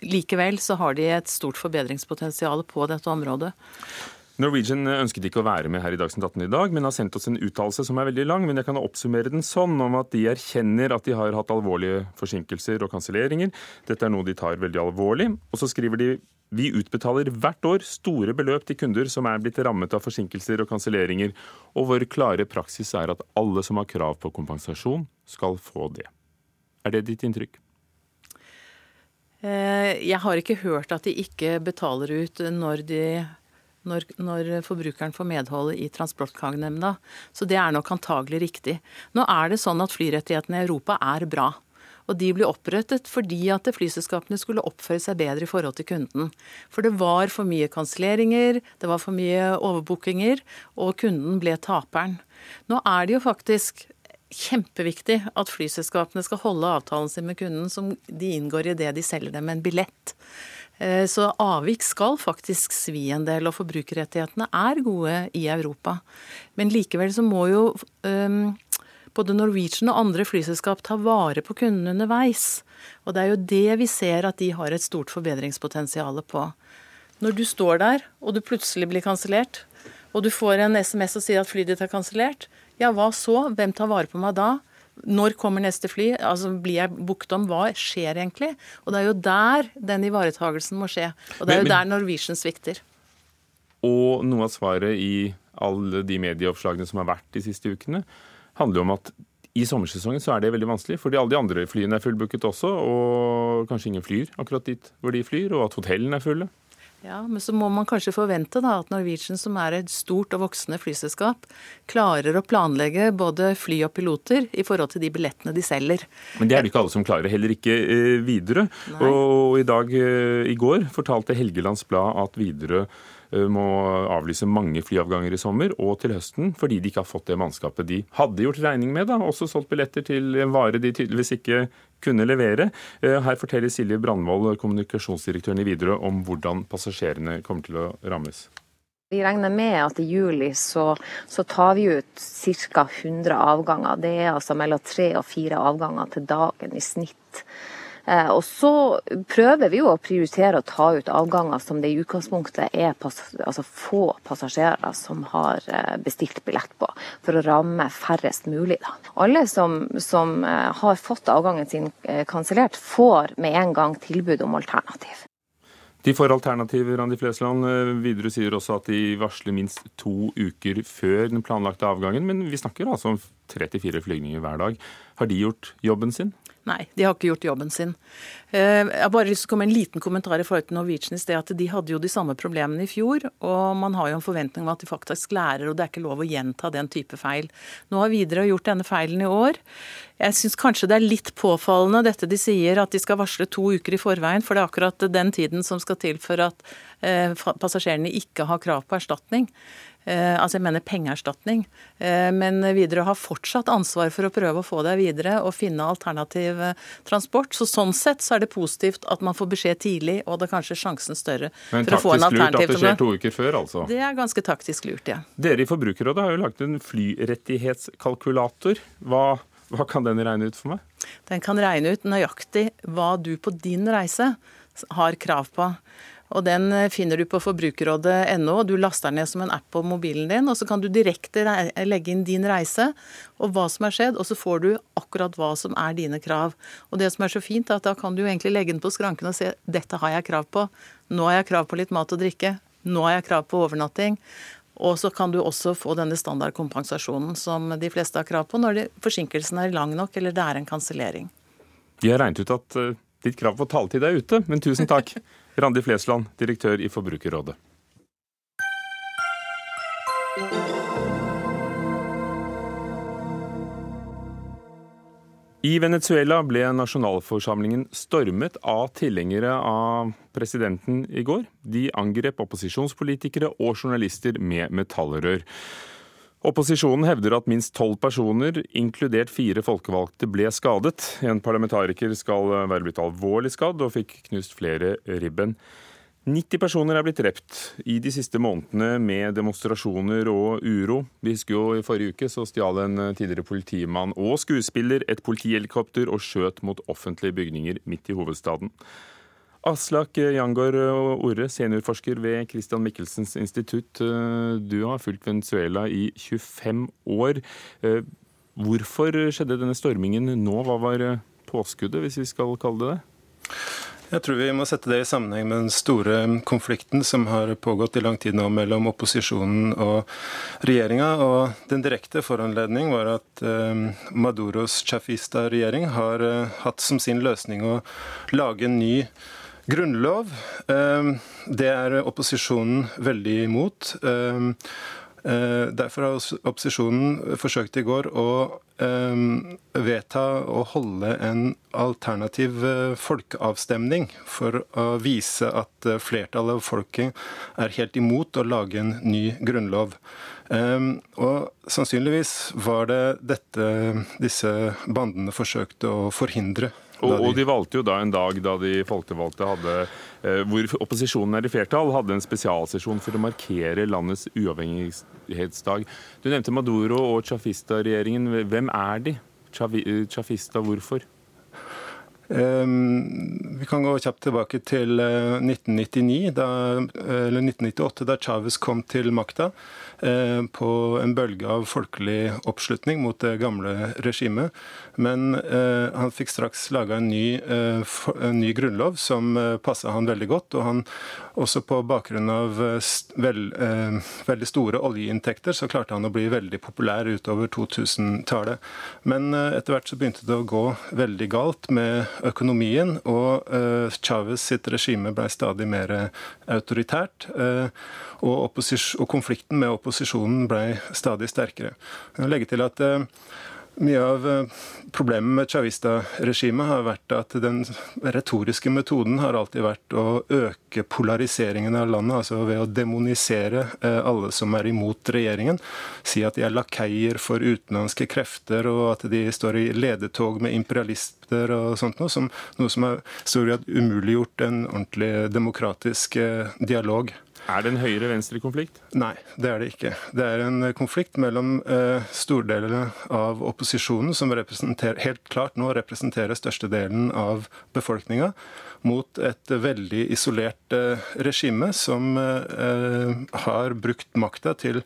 likevel så har de et stort forbedringspotensial på dette området. Norwegian ønsket ikke å være med her i Dagsnytt 18 i dag, men har sendt oss en uttalelse som er veldig lang. Men jeg kan oppsummere den sånn om at de erkjenner at de har hatt alvorlige forsinkelser og kanselleringer. Dette er noe de tar veldig alvorlig. Og så skriver de vi utbetaler hvert år store beløp til kunder som er blitt rammet av forsinkelser og kanselleringer, og vår klare praksis er at alle som har krav på kompensasjon, skal få det. Er det ditt inntrykk? Eh, jeg har ikke hørt at de ikke betaler ut når de når, når, forbrukeren får medhold i Transportklagenemnda. Så det er nok antagelig riktig. Nå er det sånn at flyrettighetene i Europa er bra. Og de ble opprettet fordi at flyselskapene skulle oppføre seg bedre i forhold til kunden. For det var for mye kanselleringer, det var for mye overbookinger, og kunden ble taperen. Nå er det jo faktisk kjempeviktig at flyselskapene skal holde avtalen sin med kunden som de inngår i det de selger dem en billett. Eh, så avvik skal faktisk svi en del, og forbrukerrettighetene er gode i Europa. Men likevel så må jo um, både Norwegian og andre flyselskap ta vare på kundene underveis. Og det er jo det vi ser at de har et stort forbedringspotensial på. Når du står der, og du plutselig blir kansellert, og du får en SMS og sier at flyet ditt er kansellert, ja, hva så? Hvem tar vare på meg da? Når kommer neste fly? Altså, Blir jeg booket om? Hva skjer egentlig? Og det er jo der den ivaretagelsen må skje. Og det er jo der Norwegian svikter. Og noe av svaret i alle de medieoppslagene som har vært de siste ukene, handler jo om at i sommersesongen så er det veldig vanskelig, fordi alle de andre flyene er fullbooket også, og kanskje ingen flyr akkurat dit hvor de flyr, og at hotellene er fulle. Ja, Men så må man kanskje forvente da at Norwegian, som er et stort og voksende flyselskap, klarer å planlegge både fly og piloter i forhold til de billettene de selger. Men det er det ikke alle som klarer, heller ikke eh, Widerøe. Og i dag, eh, i går, fortalte Helgelands Blad at Widerøe må avlyse mange flyavganger i sommer og til høsten fordi de ikke har fått det mannskapet de hadde gjort regning med. da, Også solgt billetter til en vare de tydeligvis ikke kunne levere. Eh, her forteller Silje Brandvold, kommunikasjonsdirektøren i Widerøe, om hvordan passasjerene kommer til å rammes. Vi regner med at i juli så, så tar vi ut ca. 100 avganger. Det er altså mellom tre og fire avganger til dagen i snitt. Eh, og så prøver vi jo å prioritere å ta ut avganger som det i utgangspunktet er altså få passasjerer som har eh, bestilt billett på, for å ramme færrest mulig. Da. Alle som, som eh, har fått avgangen sin kansellert, får med en gang tilbud om alternativ. De får alternativer, Randi Flesland. Videre sier også at de varsler minst to uker før den planlagte avgangen. Men vi snakker altså om tre til fire flygninger hver dag. Har de gjort jobben sin? Nei, de har ikke gjort jobben sin. Eh, jeg har bare lyst til å komme en liten kommentar i forhold til Norwegian i sted. at De hadde jo de samme problemene i fjor, og man har jo en forventning om at de faktisk lærer, og det er ikke lov å gjenta den type feil. Nå har Widerøe gjort denne feilen i år. Jeg syns kanskje det er litt påfallende dette de sier, at de skal varsle to uker i forveien, for det er akkurat den tiden som skal til for at passasjerene ikke har krav på erstatning. Eh, altså jeg mener pengeerstatning. Eh, men Widerøe har fortsatt ansvar for å prøve å få deg videre og finne alternativ eh, transport. Så sånn sett så er det positivt at man får beskjed tidlig, og det er kanskje sjansen større for å få en alternativ. Men taktisk lurt at det skjer to uker før, altså? Det er ganske taktisk lurt, ja. Dere i Forbrukerrådet har jo lagt en flyrettighetskalkulator. Hva, hva kan den regne ut for meg? Den kan regne ut nøyaktig hva du på din reise har krav på. Og Den eh, finner du på forbrukerrådet.no. Du laster den ned som en app på mobilen din, og så kan du direkte legge inn din reise og hva som har skjedd, og så får du akkurat hva som er dine krav. Og det som er så fint, er at da kan du egentlig legge den på skranken og se dette har jeg krav på. Nå har jeg krav på litt mat og drikke. Nå har jeg krav på overnatting. Og så kan du også få denne standardkompensasjonen som de fleste har krav på når forsinkelsen er lang nok eller det er en kansellering. Vi har regnet ut at uh, ditt krav på taletid er ute, men tusen takk. (laughs) Randi Flesland, direktør i Forbrukerrådet. I Venezuela ble nasjonalforsamlingen stormet av tilhengere av presidenten i går. De angrep opposisjonspolitikere og journalister med metallrør. Opposisjonen hevder at minst tolv personer, inkludert fire folkevalgte, ble skadet. En parlamentariker skal være blitt alvorlig skadd og fikk knust flere ribben. 90 personer er blitt drept i de siste månedene med demonstrasjoner og uro. Vi husker jo i forrige uke så stjal en tidligere politimann og skuespiller et politihelikopter og skjøt mot offentlige bygninger midt i hovedstaden. Aslak Jangård-Ore, seniorforsker ved Christian Michelsens institutt. Du har fulgt Venezuela i 25 år. Hvorfor skjedde denne stormingen nå? Hva var påskuddet, hvis vi skal kalle det det? Jeg tror vi må sette det i sammenheng med den store konflikten som har pågått i lang tid nå mellom opposisjonen og regjeringa. Og den direkte foranledning var at eh, Maduros chafista-regjering har eh, hatt som sin løsning å lage en ny grunnlov. Eh, det er opposisjonen veldig imot. Derfor har opposisjonen forsøkt i går å Ehm, vedta å holde en alternativ eh, folkeavstemning for å vise at eh, flertallet av folket er helt imot å lage en ny grunnlov. Ehm, og sannsynligvis var det dette disse bandene forsøkte å forhindre. Og, og, de valgte jo da en dag da de folkevalgte hadde, eh, hvor opposisjonen er i flertall, hadde en spesialsesjon for å markere landets uavhengighetsdag. Du nevnte Maduro og Chafista-regjeringen. Hvem er de? Chafista, hvorfor? Um, vi kan gå kjapt tilbake til 1999, eh, da, eller 1998, da Chávez kom til makta. Eh, på en bølge av folkelig oppslutning mot det gamle regimet. Men eh, han fikk straks laga en, eh, en, ny grunnlov som passa han veldig godt. Og han også på bakgrunn av veld, veldig store oljeinntekter så klarte han å bli veldig populær utover 2000-tallet. Men etter hvert så begynte det å gå veldig galt med økonomien, og Chávez sitt regime ble stadig mer autoritært. Og, og konflikten med opposisjonen ble stadig sterkere. Jeg legger til at eh, mye av eh, problemet med Chavista-regimet har vært at den retoriske metoden har alltid vært å øke polariseringen av landet, altså ved å demonisere eh, alle som er imot regjeringen. Si at de er lakeier for utenlandske krefter, og at de står i ledetog med imperialister og sånt noe, som, noe som har stor grad umuliggjort en ordentlig demokratisk dialog. Er det en høyre-venstre-konflikt? Nei, det er det ikke. Det er en konflikt mellom eh, stordelene av opposisjonen, som helt klart nå representerer størstedelen av befolkninga, mot et veldig isolert eh, regime som eh, har brukt makta til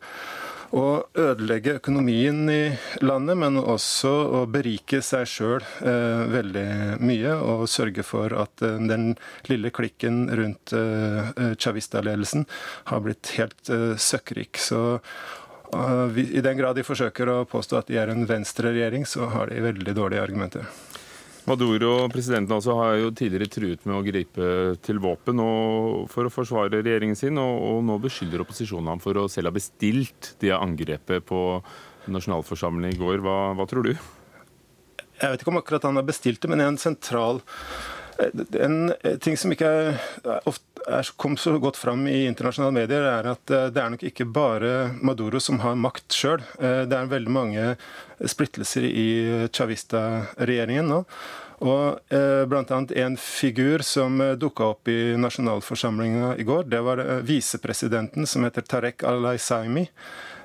å ødelegge økonomien i landet, men også å berike seg sjøl eh, veldig mye. Og sørge for at eh, den lille klikken rundt eh, eh Chavista-ledelsen har blitt helt eh, søkkrik. Så eh, i den grad de forsøker å påstå at de er en venstreregjering, så har de veldig dårlige argumenter. Maduro, presidenten altså, har jo tidligere truet med å gripe til våpen for å forsvare regjeringen sin, og, og nå beskylder opposisjonen ham for å selv ha bestilt det angrepet på nasjonalforsamlingen i går. Hva, hva, tror du? Jeg vet ikke om akkurat han har bestilt det, men en sentral en ting som ikke er, ofte er, kom så godt fram i internasjonale medier, er at eh, det er nok ikke bare Maduro som har makt sjøl. Eh, det er veldig mange splittelser i Chavista-regjeringen nå. Og eh, bl.a. en figur som eh, dukka opp i nasjonalforsamlinga i går, det var visepresidenten som heter Tarek al-Aisaimi.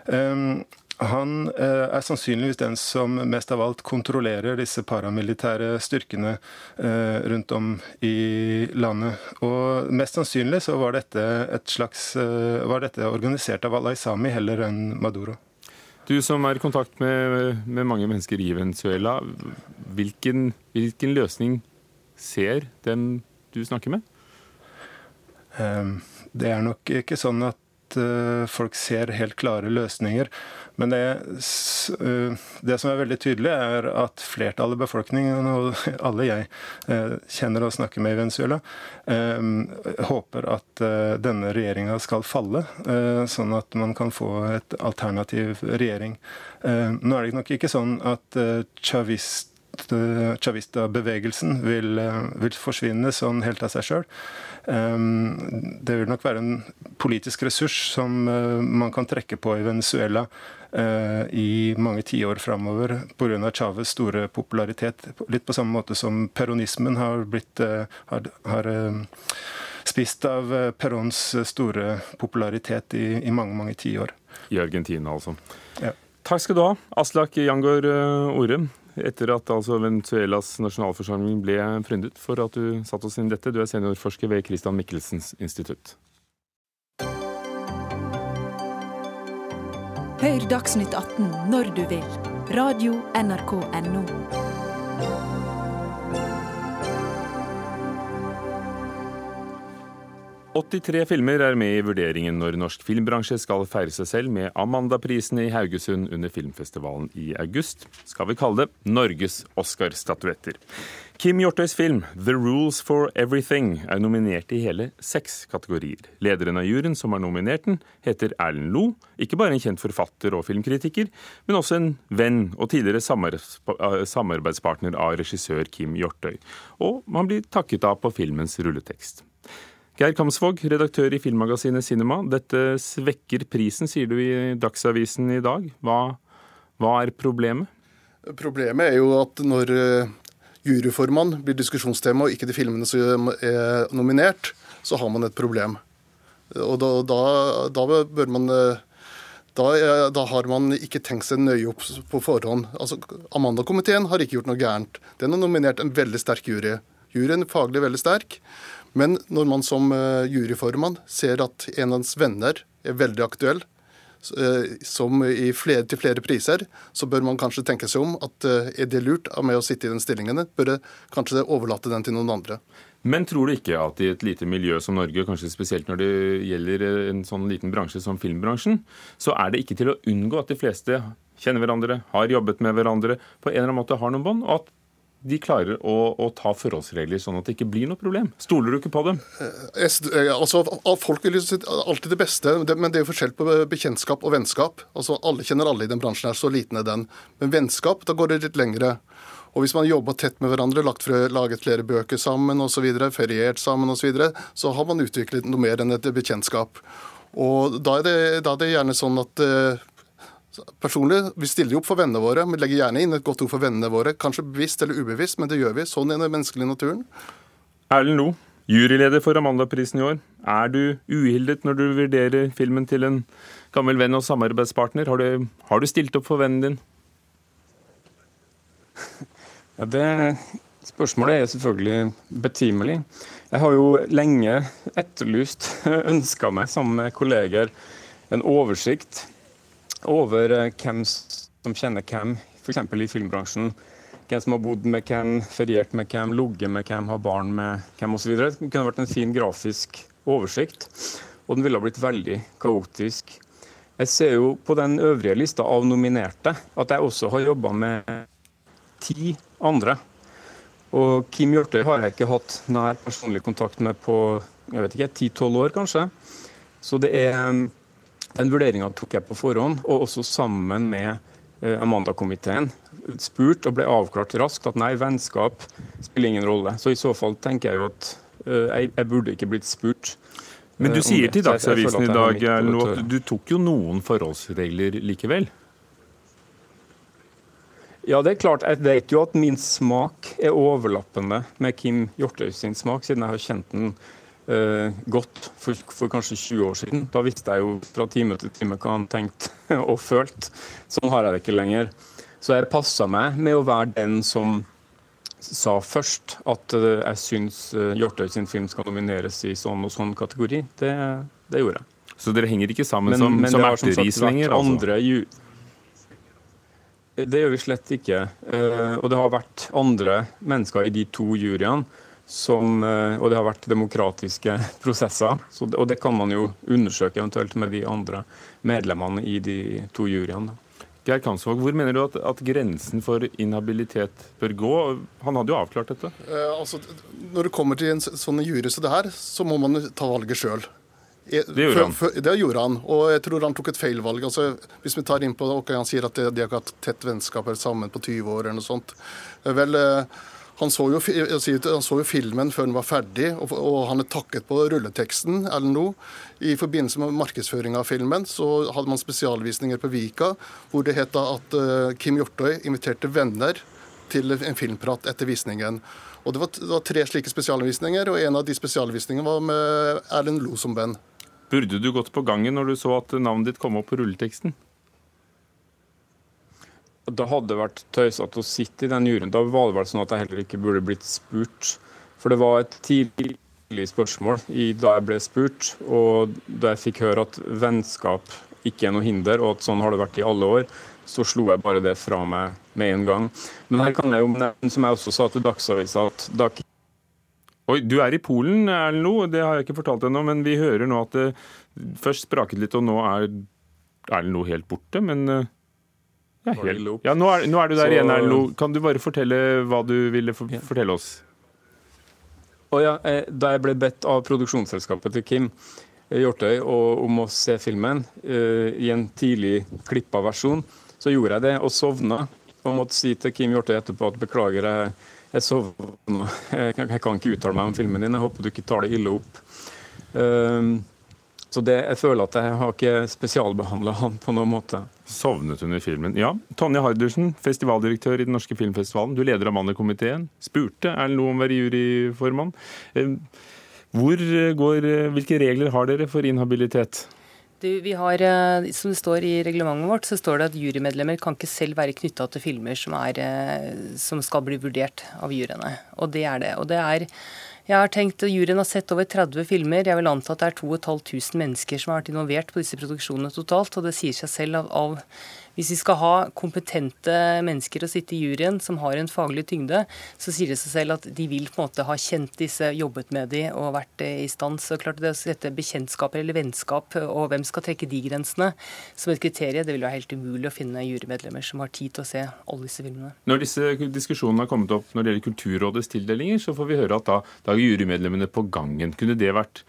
Um, han eh, er sannsynligvis den som mest av alt kontrollerer disse paramilitære styrkene eh, rundt om i landet. Og mest sannsynlig så var dette, et slags, eh, var dette organisert av Al-Aisami heller enn Maduro. Du som er i kontakt med, med mange mennesker i Venezuela, hvilken, hvilken løsning ser den du snakker med? Det er nok ikke sånn at folk ser helt klare løsninger. Men det, eh, det, som er veldig tydelig, er at flertallet i befolkningen, og (laughs) alle jeg eh, kjenner og snakker med i Venezuela, eh, håper at denne regjeringa skal falle, sånn at man kan få et alternativ regjering. Nå er det nok ikke sånn at chavist Chavista-bevegelsen vil, vil, forsvinne sånn helt av seg sjøl. Det vil nok være en politisk ressurs som man kan trekke på i Venezuela Eh, i mange tiår framover pga. Chávez store popularitet. Litt på samme måte som peronismen har, blitt, eh, har, har eh, spist av eh, Perons store popularitet i, i mange, mange tiår. I Argentina, altså. Ja. Takk skal du ha, Aslak Jangor Orem etter at altså Venezuelas nasjonalforsamling ble fryndet, for at du satte oss inn i dette. Du er seniorforsker ved Christian Michelsens institutt. Hør Dagsnytt 18 når du vil. Radio NRK Radio.nrk.no. 83 filmer er med i vurderingen når norsk filmbransje skal feire seg selv med Amanda-prisene i Haugesund under filmfestivalen i august. Skal vi kalle det Norges Oscar-statuetter. Kim Hjortøys film 'The Rules for Everything' er nominert i hele seks kategorier. Lederen av juryen som har nominert den, heter Erlend Lo. Ikke bare en kjent forfatter og filmkritiker, men også en venn og tidligere samarbeidspartner av regissør Kim Hjortøy. Og man blir takket av på filmens rulletekst. Geir Kamsvåg, redaktør i filmmagasinet Cinema. Dette svekker prisen, sier du i Dagsavisen i dag. Hva, hva er problemet? Problemet er jo at når eh, juryformann blir diskusjonstema, og ikke de filmene som er nominert, så har man et problem. Og da, da, da bør man eh, da, da, har man ikke tenkt seg nøye opp på forhånd. Altså, Amanda-komiteen har ikke gjort noe gærent. Den har nominert en veldig sterk jury. Juryen er faglig veldig sterk. Men når man som eh, juryformann ser at en av hans venner er veldig aktuell, eh, som i flere, til flere priser, så bør man kanskje tenke seg om at eh, er det lurt av meg å sitte i den stillingen, bør jeg kanskje overlate den til noen andre. Men tror du ikke at i et lite miljø som Norge, kanskje spesielt når det gjelder en sånn liten bransje som filmbransjen, så er det ikke til å unngå at de fleste kjenner hverandre, har jobbet med hverandre, på en eller annen måte har noen bånd, og at de klarer å, å, ta forholdsregler sånn at det ikke blir noe problem? Stoler du ikke på dem? Eh, eh, altså, Folk vil alltid det beste, men det er jo forskjell på bekjentskap og vennskap. Altså, Alle kjenner alle i den bransjen, her, så liten er den. Men vennskap, da går det litt lengre. Og Hvis man jobber tett med hverandre, lagt for, laget flere bøker sammen osv., feriert sammen osv., så, videre, så har man utviklet noe mer enn et bekjentskap. Og Da er det, da er det gjerne sånn at Personlig, Vi stiller jo opp for vennene våre. Vi legger gjerne inn et godt ord for vennene våre. Kanskje bevisst eller ubevisst, men det gjør vi. Sånn er den menneskelige naturen. Erlend Lo, juryleder for Amandaprisen i år. Er du uhildet når du vurderer filmen til en gammel venn og samarbeidspartner? Har du, har du stilt opp for vennen din? (laughs) Ja, det Spørsmålet er selvfølgelig betimelig. Jeg har jo lenge etterlyst, (laughs) ønska meg sammen med kolleger, en oversikt over eh, hvem som kjenner hvem, f.eks. i filmbransjen. Hvem som har bodd med hvem, feriert med hvem, ligget med hvem, har barn med hvem osv. Det kunne vært en fin grafisk oversikt, og den ville ha blitt veldig kaotisk. Jeg ser jo på den øvrige lista av nominerte at jeg også har jobba med ti andre. Og Kim Hjørtøy har jeg ikke hatt nær personlig kontakt med på jeg vet ikke, ti-tolv år, kanskje. Så det er den vurderinga tok jeg på forhånd, og også sammen med eh, Amanda-komiteen. Spurt og ble avklart raskt at nei, vennskap spiller ingen rolle. Så i så fall tenker jeg jo at uh, jeg, jeg, burde ikke blitt spurt. Men du sier til Dagsavisen i dag at du tok jo noen forholdsregler likevel? Ja, det er klart. Jeg vet jo at min smak er overlappende med Kim Hjortøy sin smak, siden jeg har kjent den godt for, for, kanskje 20 år siden. Da visste jeg jo fra time til time hva han tenkte (laughs) og følte. Sånn har jeg det ikke lenger. Så jeg passa meg med å være den som sa først at uh, jeg syns uh, Hjortøy sin film skal nomineres i sånn og sånn kategori. Det, det gjorde jeg. Så dere henger ikke sammen men, som, men som erteris lenger? Altså. Det gjør vi slett ikke. Og det har vært andre mennesker i de to juryene som, eh, og det har vært demokratiske (laughs) prosesser. Så, og det kan man jo undersøke eventuelt med de andre medlemmene i de to juryene. Geir Kansvåg, hvor mener du at, at, grensen for inhabilitet bør gå? Han hadde jo avklart dette. Eh, altså, når det kommer til en sånn jury som det her, så må man ta valget sjøl. Det gjorde han. det gjorde han, og jeg tror han tok et feil valg. Altså, hvis vi tar inn på det, okay, Han sier at de, de har hatt tett vennskap sammen på 20 år eller noe sånt. Vel, eh, han så, jo, han så, jo, filmen før den var ferdig, og, og han er takket på rulleteksten eller noe. I forbindelse med markedsføring av filmen så hadde man spesialvisninger på Vika hvor det het at uh, Kim Hjortøy inviterte venner til en filmprat etter visningen. Og Det var, det var tre slike spesialvisninger, og en av de spesialvisningene var med Erlend Lo som venn. Burde du gått på gangen når du så at navnet ditt kom opp på rulleteksten? Da hadde det vært tøysete å sitte i den juryen. Da var det vel sånn at jeg heller ikke burde blitt spurt. For det var et tidlig spørsmål i, da jeg ble spurt, og da jeg fikk høre at vennskap ikke er noe hinder, og at sånn har det vært i alle år, så slo jeg bare det fra meg med en gang. Men her kan jeg jo nevne, som jeg også sa til Dagsavisa, at da Oi, Du er i Polen, Erlend Lo. Det har jeg ikke fortalt ennå, men vi hører nå at det først spraket litt, og nå er Erlend Lo helt borte. Men eh, ja, helt, ja nå, er, nå er du der Så- igjen, Erlend Kan du bare fortelle hva du ville for, fortelle oss? Og ja, eh, da jeg ble bedt av produksjonsselskapet til Kim eh, Hjortøy om å se filmen uh, i en tidlig klippa versjon, så gjorde jeg det og sovna. Og måtte si til Kim Hjortøy etterpå at beklager, jeg, jeg sovna. (laughs) Jeg, kan- jeg kan ikke uttale meg om filmen din, jeg håper du ikke tar det ille opp. Um, så det, jeg føler at jeg har ikke spesialbehandla han på noen måte. Sovnet under filmen. Ja, Tonje Hardersen, festivaldirektør i Den norske filmfestivalen. Du leder Amanda-komiteen. Spurte Erlend Loe om å være juryformann. Eh, Hvor går, hvilke regler har dere for inhabilitet? Du, vi har, eh, Som det står i reglementet vårt, så står det at jurymedlemmer kan ikke selv være knytta til filmer som, er, eh, som skal bli vurdert av juryene. Og det er det. Og det er jeg har tenkt, Juryen har sett over 30 filmer. Jeg vil anta at det er 2500 mennesker som har vært involvert på disse produksjonene totalt. Og det sier seg selv av, av Hvis vi skal ha kompetente mennesker å sitte i juryen som har en faglig tyngde, så sier det seg selv at de vil på en måte ha kjent disse, jobbet med de og vært eh, i stand. Så klart det å sette bekjentskaper eller vennskap og hvem skal trekke de grensene som et kriterium, det vil være helt umulig å finne jurymedlemmer som har tid til å se alle disse filmene. Når disse diskusjonene har kommet opp når det gjelder Kulturrådets tildelinger, så får vi høre at da, da er jurymedlemmene på gangen. Kunne det vært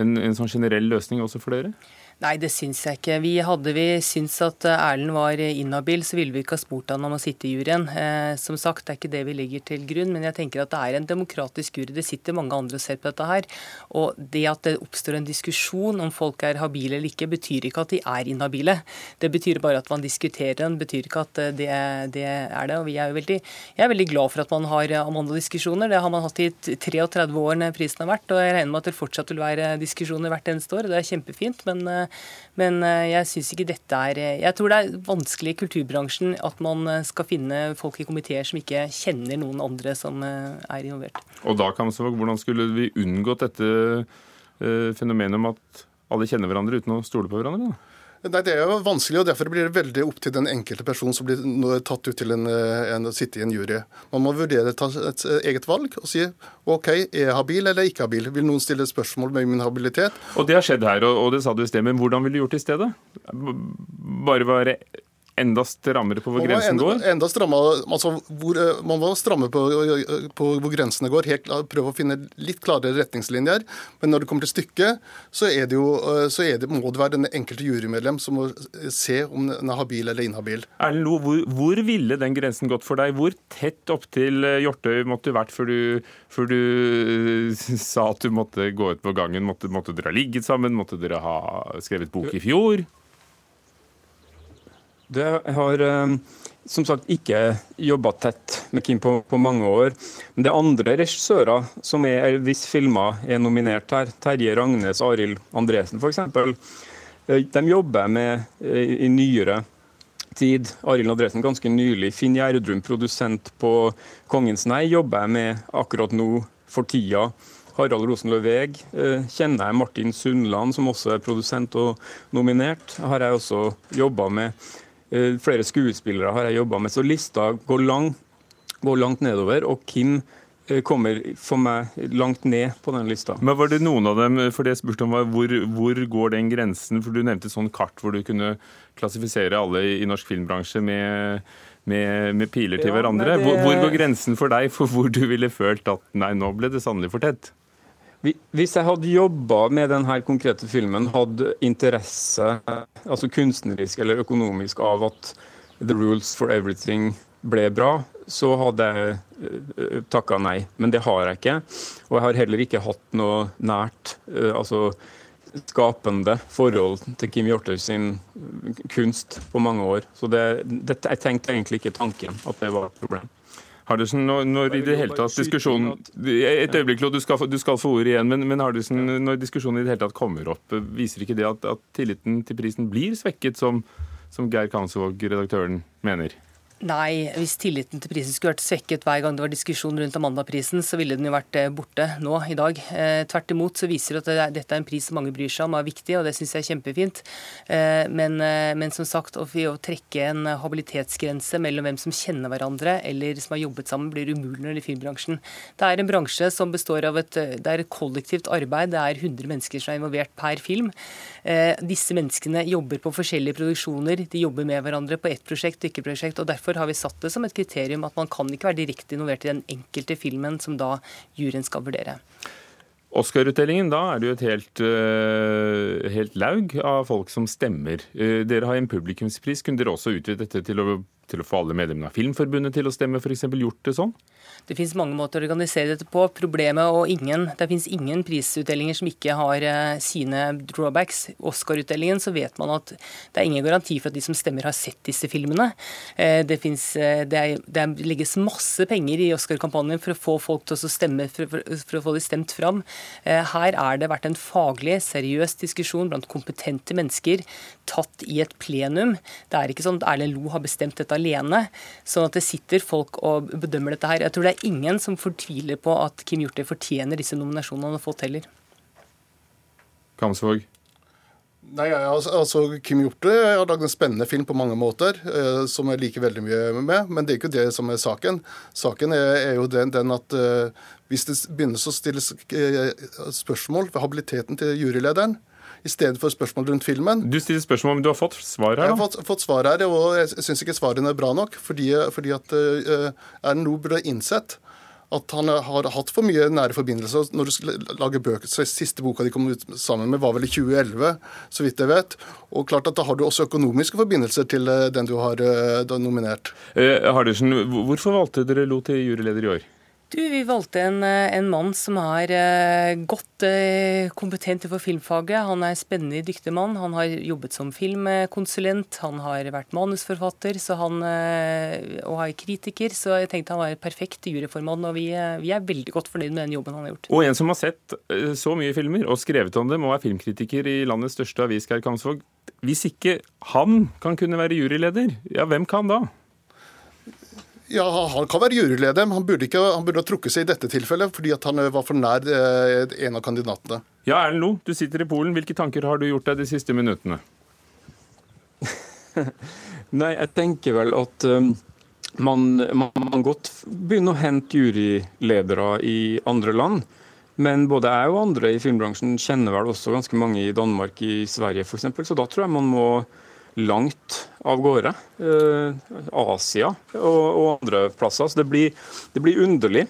en, en sånn generell løsning også for dere? Nei, det syns jeg ikke. Vi hadde vi syntes at eh, Erlend var inhabil, så ville vi ikke ha spurt han om å sitte i juryen. Eh, som sagt, det er ikke det vi legger til grunn, men jeg tenker at det er en demokratisk jury. Det sitter mange andre og ser på dette her. Og det at det oppstår en diskusjon om folk er habile eller ikke, betyr ikke at de er inhabile. Det betyr bare at man diskuterer den, betyr ikke at eh, det, det er det. Og er veldig, jeg er veldig glad for at man har eh, Amanda-diskusjoner. Det har man hatt i 33 år prisen har vært, og jeg regner med at det fortsatt vil være diskusjoner hvert eneste år. Det er kjempefint, men, eh, men eh, jeg syns ikke dette er eh, Jeg tror det er vanskelig i kulturbransjen at man eh, skal finne folk i komiteer som ikke kjenner noen andre som er involvert. Og da, Kamsvåg, hvordan skulle vi unngått dette fenomenet om at alle kjenner hverandre uten å stole på hverandre? da? Nei, Det er jo vanskelig, og derfor blir det veldig opp til den enkelte person som blir tatt ut til en, eh, en, å sitte i en jury. Man må vurdere ta et eh, eget valg og si OK, er jeg habil eller ikke habil? Vil noen stille spørsmål med min habilitet? Og det har skjedd her, og, og det sa du i sted, men hvordan ville du gjort det i stedet? Bare være enda strammere på hvor Man grensen enda, går? enda strammere, altså hvor, eh, man må stramme på, eh, på hvor grensene går. Helt, prøve å finne litt klarere retningslinjer. Men når det kommer til stykket, så, det jo, eh, så det, må det være den enkelte jurymedlem som må se om den er habil eller inhabil. Erlend Lo, hvor, hvor ville den grensen gått for deg? Hvor tett opptil eh, Hjortøy måtte du vært før du, før du eh, sa at du måtte gå ut på gangen? Måtte, måtte dere ha ligget sammen? Måtte dere ha skrevet bok i fjor? Det har eh, som sagt ikke jobba tett med Kim på, på mange år. Men det er andre regissører som er, hvis filmer er nominert her, Terje Ragnes, Arild Andresen f.eks., de jobber med i, i nyere tid. Arild Andresen ganske nylig. Finn Gjerdrum, produsent på Kongens nei, jobber jeg med akkurat nå, for tida. Harald Rosenløv Veg eh, kjenner jeg. Martin Sundland, som også er produsent og nominert, har jeg også jobba med. Eh, Flere skuespillere har jeg jobba med, så lista går, lang, går langt nedover. Og Kim eh, kommer for meg langt ned på den lista. Men var det noen av dem, for det jeg spurte om var hvor, hvor går den grensen? For du nevnte et sånn kart hvor du kunne klassifisere alle i, i norsk filmbransje med, med, med piler til Ja, hverandre. det- hvor, hvor går grensen for deg for hvor du ville følt at nei, nå ble det sannelig for tett? Vi- Hvis jeg hadde jobba med denne konkrete filmen, hadde interesse, altså kunstnerisk eller økonomisk, av at The Rules for Everything ble bra, så hadde jeg takka nei. Men det har jeg ikke. Og jeg har heller ikke hatt noe nært, eh, altså skapende forhold til Kim Hjortøy sin kunst på mange år. Så det, det, jeg tenkte egentlig ikke tanken at det var et problem. Hardersen, når, når i det hele tatt diskusjonen Et øyeblikk, du skal, du skal få ordet igjen, men, men Hardesen, når diskusjonen i det hele tatt kommer opp, viser ikke det at, at tilliten til prisen blir svekket, som, som Geir Kansvåg, redaktøren, mener? Nei, hvis tilliten til prisen skulle vært svekket hver gang det var diskusjon rundt Amanda-prisen, så ville den jo vært eh, borte nå i dag. Eh, tvert imot så viser det at dette er en pris som mange bryr seg om er viktig, og det syns jeg er kjempefint. Eh, men, eh, men, som sagt, å, å, trekke en habilitetsgrense mellom hvem som kjenner hverandre eller som har jobbet sammen, blir umulig når det er filmbransjen. Det er en bransje som består av et, det er et kollektivt arbeid, det er 100 mennesker som er involvert per film. Eh, disse menneskene jobber på forskjellige produksjoner, de jobber med hverandre på ett prosjekt og ikke prosjekt. og derfor Derfor har vi satt det som et kriterium at man kan ikke være direkte involvert i den enkelte filmen som da juryen skal vurdere. Oscar-utdelingen, da er det jo et helt, uh, helt, laug av folk som stemmer. Uh, dere har en publikumspris. Kunne dere også utvide dette til å, til å få alle medlemmene av Filmforbundet til å stemme, f.eks. gjort det sånn? Det finnes mange måter å organisere dette på. Problemet og ingen, Det finnes ingen prisutdelinger som ikke har uh, sine drawbacks. Oscar-utdelingen så vet man at det er ingen garanti for at de som stemmer, har sett disse filmene. Uh, det, finnes, uh, det, er, det legges masse penger i Oscar-kampanjen for å få folk til å stemme, for, for, for, å få de stemt fram. her er det vært en faglig, seriøs diskusjon blant kompetente mennesker tatt i et plenum. Det er ikke sånn at Erlend Lo har bestemt dette alene, sånn at det sitter folk og bedømmer dette her. Jeg tror det er ingen som fortviler på at Kim Hjortøy fortjener disse nominasjonene han har fått heller. Kamsvåg? Nei, altså, altså Kim Hjorte har lagd en spennende film på mange måter, eh, som jeg liker veldig mye med. Men det er ikke det som er saken. Saken er, er jo den, den at eh, hvis det begynner å stilles eh, spørsmål ved habiliteten til jurylederen, i stedet for spørsmål rundt filmen. Du stiller spørsmål men du har fått svar her? Da? Jeg har fått, fått svar her, og jeg syns ikke svarene er bra nok. Fordi, fordi at uh, Erlend Loe burde innsett at han har hatt for mye nære forbindelser. Når du lager bøker, så Siste boka de kom ut sammen med, var vel i 2011, så vidt jeg vet. Og klart at Da har du også økonomiske forbindelser til eh, den du har uh, nominert. Eh, Hardesen, hvorfor valgte dere Lo til juryleder i år? Du, Vi valgte en, eh, en mann som er uh, godt uh, kompetent for filmfaget. Han er en spennende, dyktig mann. Han har jobbet som filmkonsulent, han har vært manusforfatter han, og er kritiker. Så jeg tenkte han var perfekt juryformann, og vi, vi, er veldig godt fornøyd med den jobben han har gjort. Og en som har sett så mye filmer og skrevet om dem, og er filmkritiker i landets største avis, Geir Kamsvåg. Hvis ikke han kan kunne være juryleder, ja, hvem kan da? Ja, Han kan være juryleder, men han burde, ikke, han burde ha trukket seg i dette tilfellet fordi han var for nær eh, en av kandidatene. Ja, Erlend Loe, du sitter i Polen. Hvilke tanker har du gjort deg de siste minuttene? (laughs) Nei, jeg tenker vel at um, man, man, man godt begynner å hente juryledere i andre land. Men både jeg og andre i filmbransjen kjenner vel også ganske mange i Danmark, i Sverige f.eks. Så da tror jeg man må langt av gårde. Eh, Asia og, andre plasser. Så det blir, det blir underlig.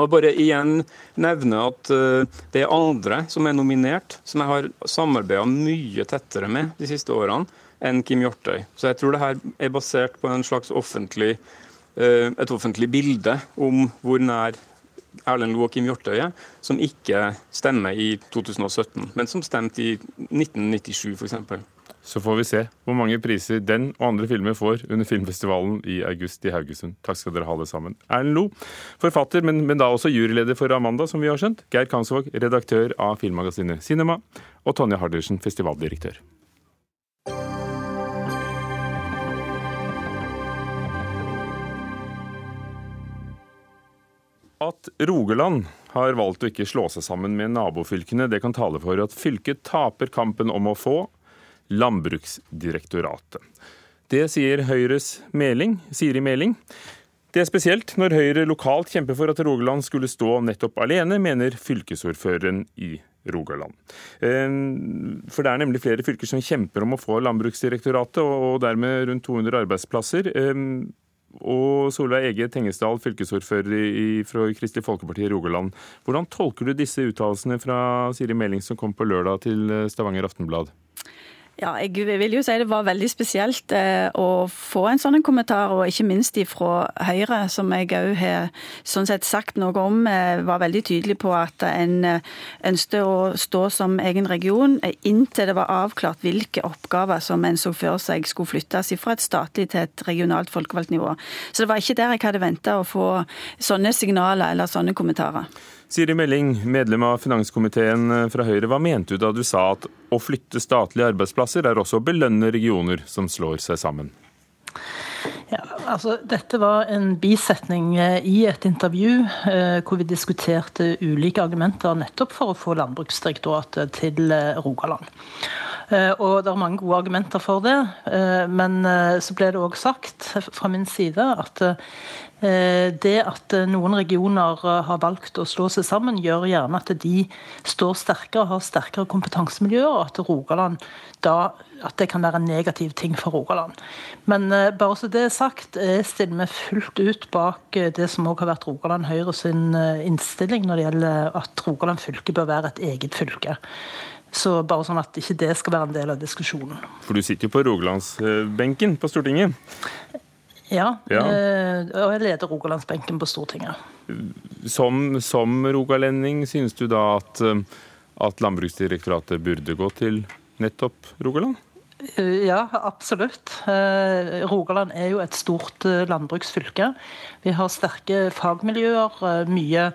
Og bare igjen nevne at uh, det er andre som er nominert, som jeg har samarbeida mye tettere med de siste årene enn Kim Hjortøy. Så jeg tror det her er basert på en slags offentlig, uh, et offentlig bilde om hvor nær Erlend Loe og Kim Hjortøy er, som ikke stemmer i 2017, men som stemte i 1997 f.eks. Så får vi se hvor mange priser den og andre filmer får under filmfestivalen i august i Haugesund. Takk skal dere ha, alle sammen. Erlend Lo, forfatter, men, men, da også juryleder for Amanda, som vi har skjønt. Geir Kansvåg, redaktør av filmmagasinet Cinema. Og Tonje Hardersen, festivaldirektør. At Rogaland har valgt å ikke slå seg sammen med nabofylkene, det kan tale for at fylket taper kampen om å få Landbruksdirektoratet. Det sier Høyres Meling, Siri Meling. Det er spesielt når Høyre lokalt kjemper for at Rogaland skulle stå nettopp alene, mener fylkesordføreren i Rogaland. For det er nemlig flere fylker som kjemper om å få Landbruksdirektoratet, og dermed rundt 200 arbeidsplasser. Og Solveig Ege Tengesdal, fylkesordfører fra Kristelig Folkeparti i Rogaland. Hvordan tolker du disse uttalelsene fra Siri Meling som kom på lørdag til Stavanger Aftenblad? Ja, jeg vil jo si det var veldig spesielt eh, å få en sånn kommentar, og ikke minst fra Høyre, som jeg òg har sånn sett sagt noe om. Eh, var veldig tydelig på at en eh, ønsket å stå som egen region inntil det var avklart hvilke oppgaver som en så for seg skulle flyttes fra et statlig til et regionalt folkevalgt nivå. Så det var ikke der jeg hadde venta å få sånne signaler eller sånne kommentarer. Siri Melling, medlem av finanskomiteen fra Høyre. Hva mente du da du sa at å flytte statlige arbeidsplasser er også å belønne regioner som slår seg sammen? Ja, altså Dette var en bisetning eh, i et intervju eh, hvor vi diskuterte ulike argumenter nettopp for å få Landbruksdirektoratet til eh, Rogaland. Eh, og det er mange gode argumenter for det. Eh, men eh, så ble det òg sagt fra min side at det at noen regioner har valgt å slå seg sammen, gjør gjerne at de står sterkere, og har sterkere kompetansemiljøer, og at Rogaland da at det kan være en negativ ting for Rogaland. Men bare så det er sagt, jeg stiller meg fullt ut bak det som òg har vært Rogaland Høyre sin innstilling når det gjelder at Rogaland fylke bør være et eget fylke. Så bare sånn at ikke det skal være en del av diskusjonen. For du sitter jo på rogalandsbenken på Stortinget? Ja, ja. Eh, og jeg leder rogalandsbenken på Stortinget. Som, som rogalending, synes du da at, eh, at Landbruksdirektoratet burde gå til nettopp Rogaland? Eh, ja, absolutt. Rogaland er jo et stort landbruksfylke. Vi har sterke fagmiljøer, mye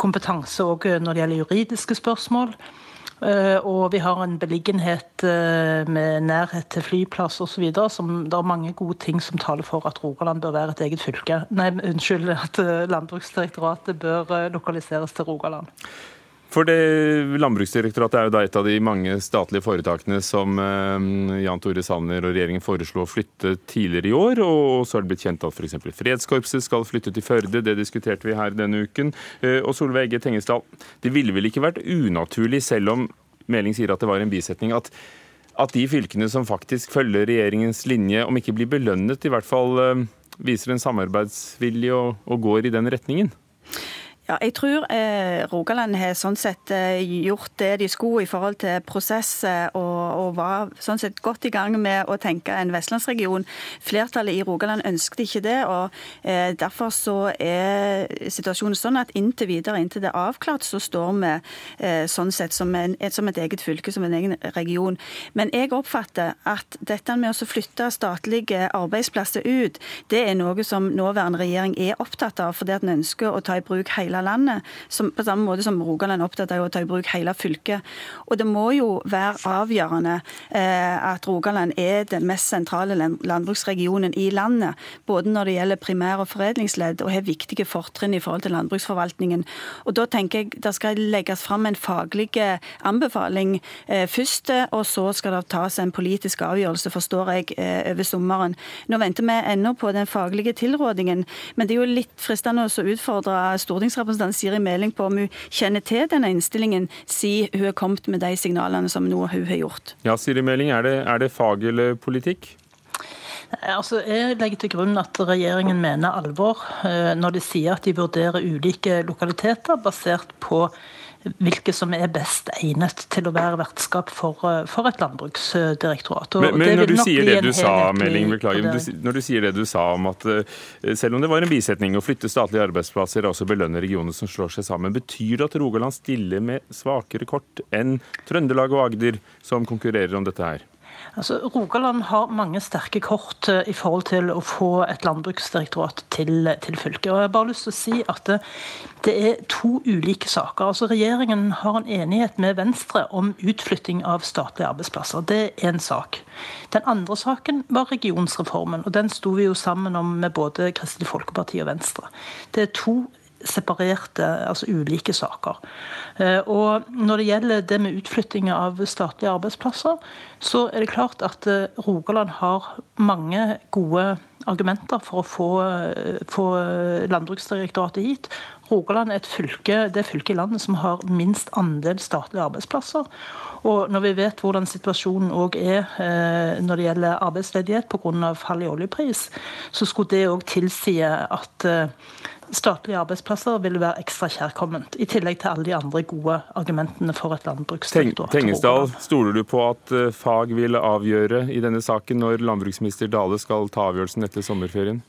kompetanse òg når det gjelder juridiske spørsmål. Eh, og vi har en beliggenhet eh, med nærhet til flyplass osv. som Det er mange gode ting som taler for at Rogaland bør være et eget fylke. Nei, unnskyld, at eh, Landbruksdirektoratet bør lokaliseres til Rogaland. For det, Landbruksdirektoratet er jo da et av de mange statlige foretakene som eh, Jan Tore Sanner og regjeringen foreslo å flytte tidligere i år. Og så har det blitt kjent at f.eks. Fredskorpset skal flytte til Førde. Det diskuterte vi her denne uken. Eh, og Solveig Egge Tengesdal, det ville vel ikke vært unaturlig, selv om Meling sier at det var en bisetning, at, at de fylkene som faktisk følger regjeringens linje, om ikke blir belønnet, i hvert fall eh, viser en samarbeidsvilje og, og går i den retningen? Ja, jeg tror eh, Rogaland har sånn sett eh, gjort det de skulle i forhold til prosess, og, og, var sånn sett godt i gang med å tenke en vestlandsregion. Flertallet i Rogaland ønsket ikke det, og eh, derfor så er situasjonen sånn at inntil videre, inntil det er avklart, så står vi eh, sånn sett som, en, som, et, eget fylke, som en egen region. Men jeg oppfatter at dette med å flytte statlige arbeidsplasser ut, det er noe som nåværende regjering er opptatt av, fordi at en ønsker å ta i bruk hele hele landet. Som, på samme måte som Rogaland er opptatt av å ta i bruk hele fylket. Og det må jo være avgjørende eh, at Rogaland er den mest sentrale landbruksregionen i landet. Både når det gjelder primær- og foredlingsledd, og har viktige fortrinn i forhold til landbruksforvaltningen. Og da tenker jeg det skal legges fram en faglig eh, anbefaling eh, først, og så skal det tas en politisk avgjørelse, forstår jeg, eh, over sommeren. Nå venter vi ennå på den faglige tilrådingen, men det er jo litt fristende å utfordre stortingsrepresentanten stortingsrepresentant Siri Meling på om hun kjenner til denne innstillingen, si hun har kommet med de signalene som nå hun har gjort. Ja, Siri Meling, er det, er det fag eller politikk? Altså, jeg legger til grunn at regjeringen mener alvor eh, når de sier at de vurderer ulike lokaliteter basert på hvilke som er best egnet til å være vertskap for, eh, for et landbruksdirektorat. Men, men når du sier det du sa, Meling, beklager, når du sier det du sa om at eh, selv om det var en bisetning å flytte statlige arbeidsplasser og også belønne regioner som slår seg sammen, betyr det at Rogaland stiller med svakere kort enn Trøndelag og Agder, som konkurrerer om dette her? Altså, Rogaland har mange sterke kort eh, i forhold til å få et landbruksdirektorat til, til fylket. Og jeg har bare lyst til å si at det, det, er to ulike saker. Altså, Regjeringen har en enighet med Venstre om utflytting av statlige arbeidsplasser. Det er én sak. Den andre saken var regionsreformen, og den sto vi jo sammen om med både Kristelig Folkeparti og Venstre. Det er to separerte, altså ulike saker. Eh, og Når det gjelder det med utflytting av statlige arbeidsplasser, så er det klart at eh, Rogaland har mange gode argumenter for å få, eh, få Landbruksdirektoratet hit. Rogaland er et fylke, det fylket i landet som har minst andel statlige arbeidsplasser. Og når vi vet hvordan situasjonen òg er når det gjelder arbeidsledighet pga. fall i oljepris, så skulle det òg tilsi at, statlige arbeidsplasser vil være ekstra kjærkomment. I tillegg til alle de andre gode argumentene for et landbruksdirektorat. Tengesdal, stoler du på at eh, fag vil avgjøre i denne saken når landbruksminister Dale skal ta avgjørelsen etter sommerferien?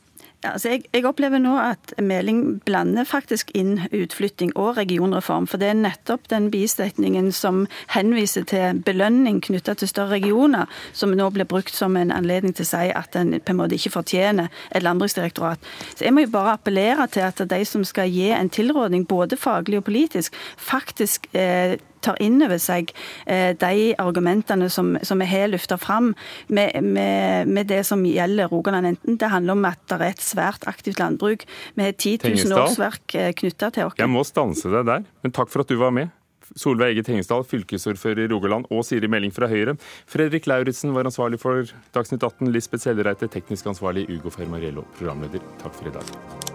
Altså jeg, jeg, opplever nå at Meling blander faktisk inn utflytting og regionreform. For det er nettopp den bisetningen som henviser til belønning knytta til større regioner, som nå blir brukt som en anledning til å si at en på en måte ikke fortjener et landbruksdirektorat. Så Jeg må jo bare appellere til at de som skal gi en tilrådning, både faglig og politisk, faktisk eh, tar inn over seg eh, de argumentene som, som vi har løfta fram med, med, med, det som gjelder Rogaland. Enten det handler om at det er et svært aktivt landbruk, vi har 10 000 årsverk eh, knytta til oss. Jeg må stanse deg der, men takk for at du var med. Solveig Ege Tengesdal, fylkesordfører i Rogaland, og Siri Meling fra Høyre. Fredrik Lauritzen var ansvarlig for Dagsnytt 18. Lisbeth Sellereite, teknisk ansvarlig. Ugo Fermariello, programleder. Takk for i dag.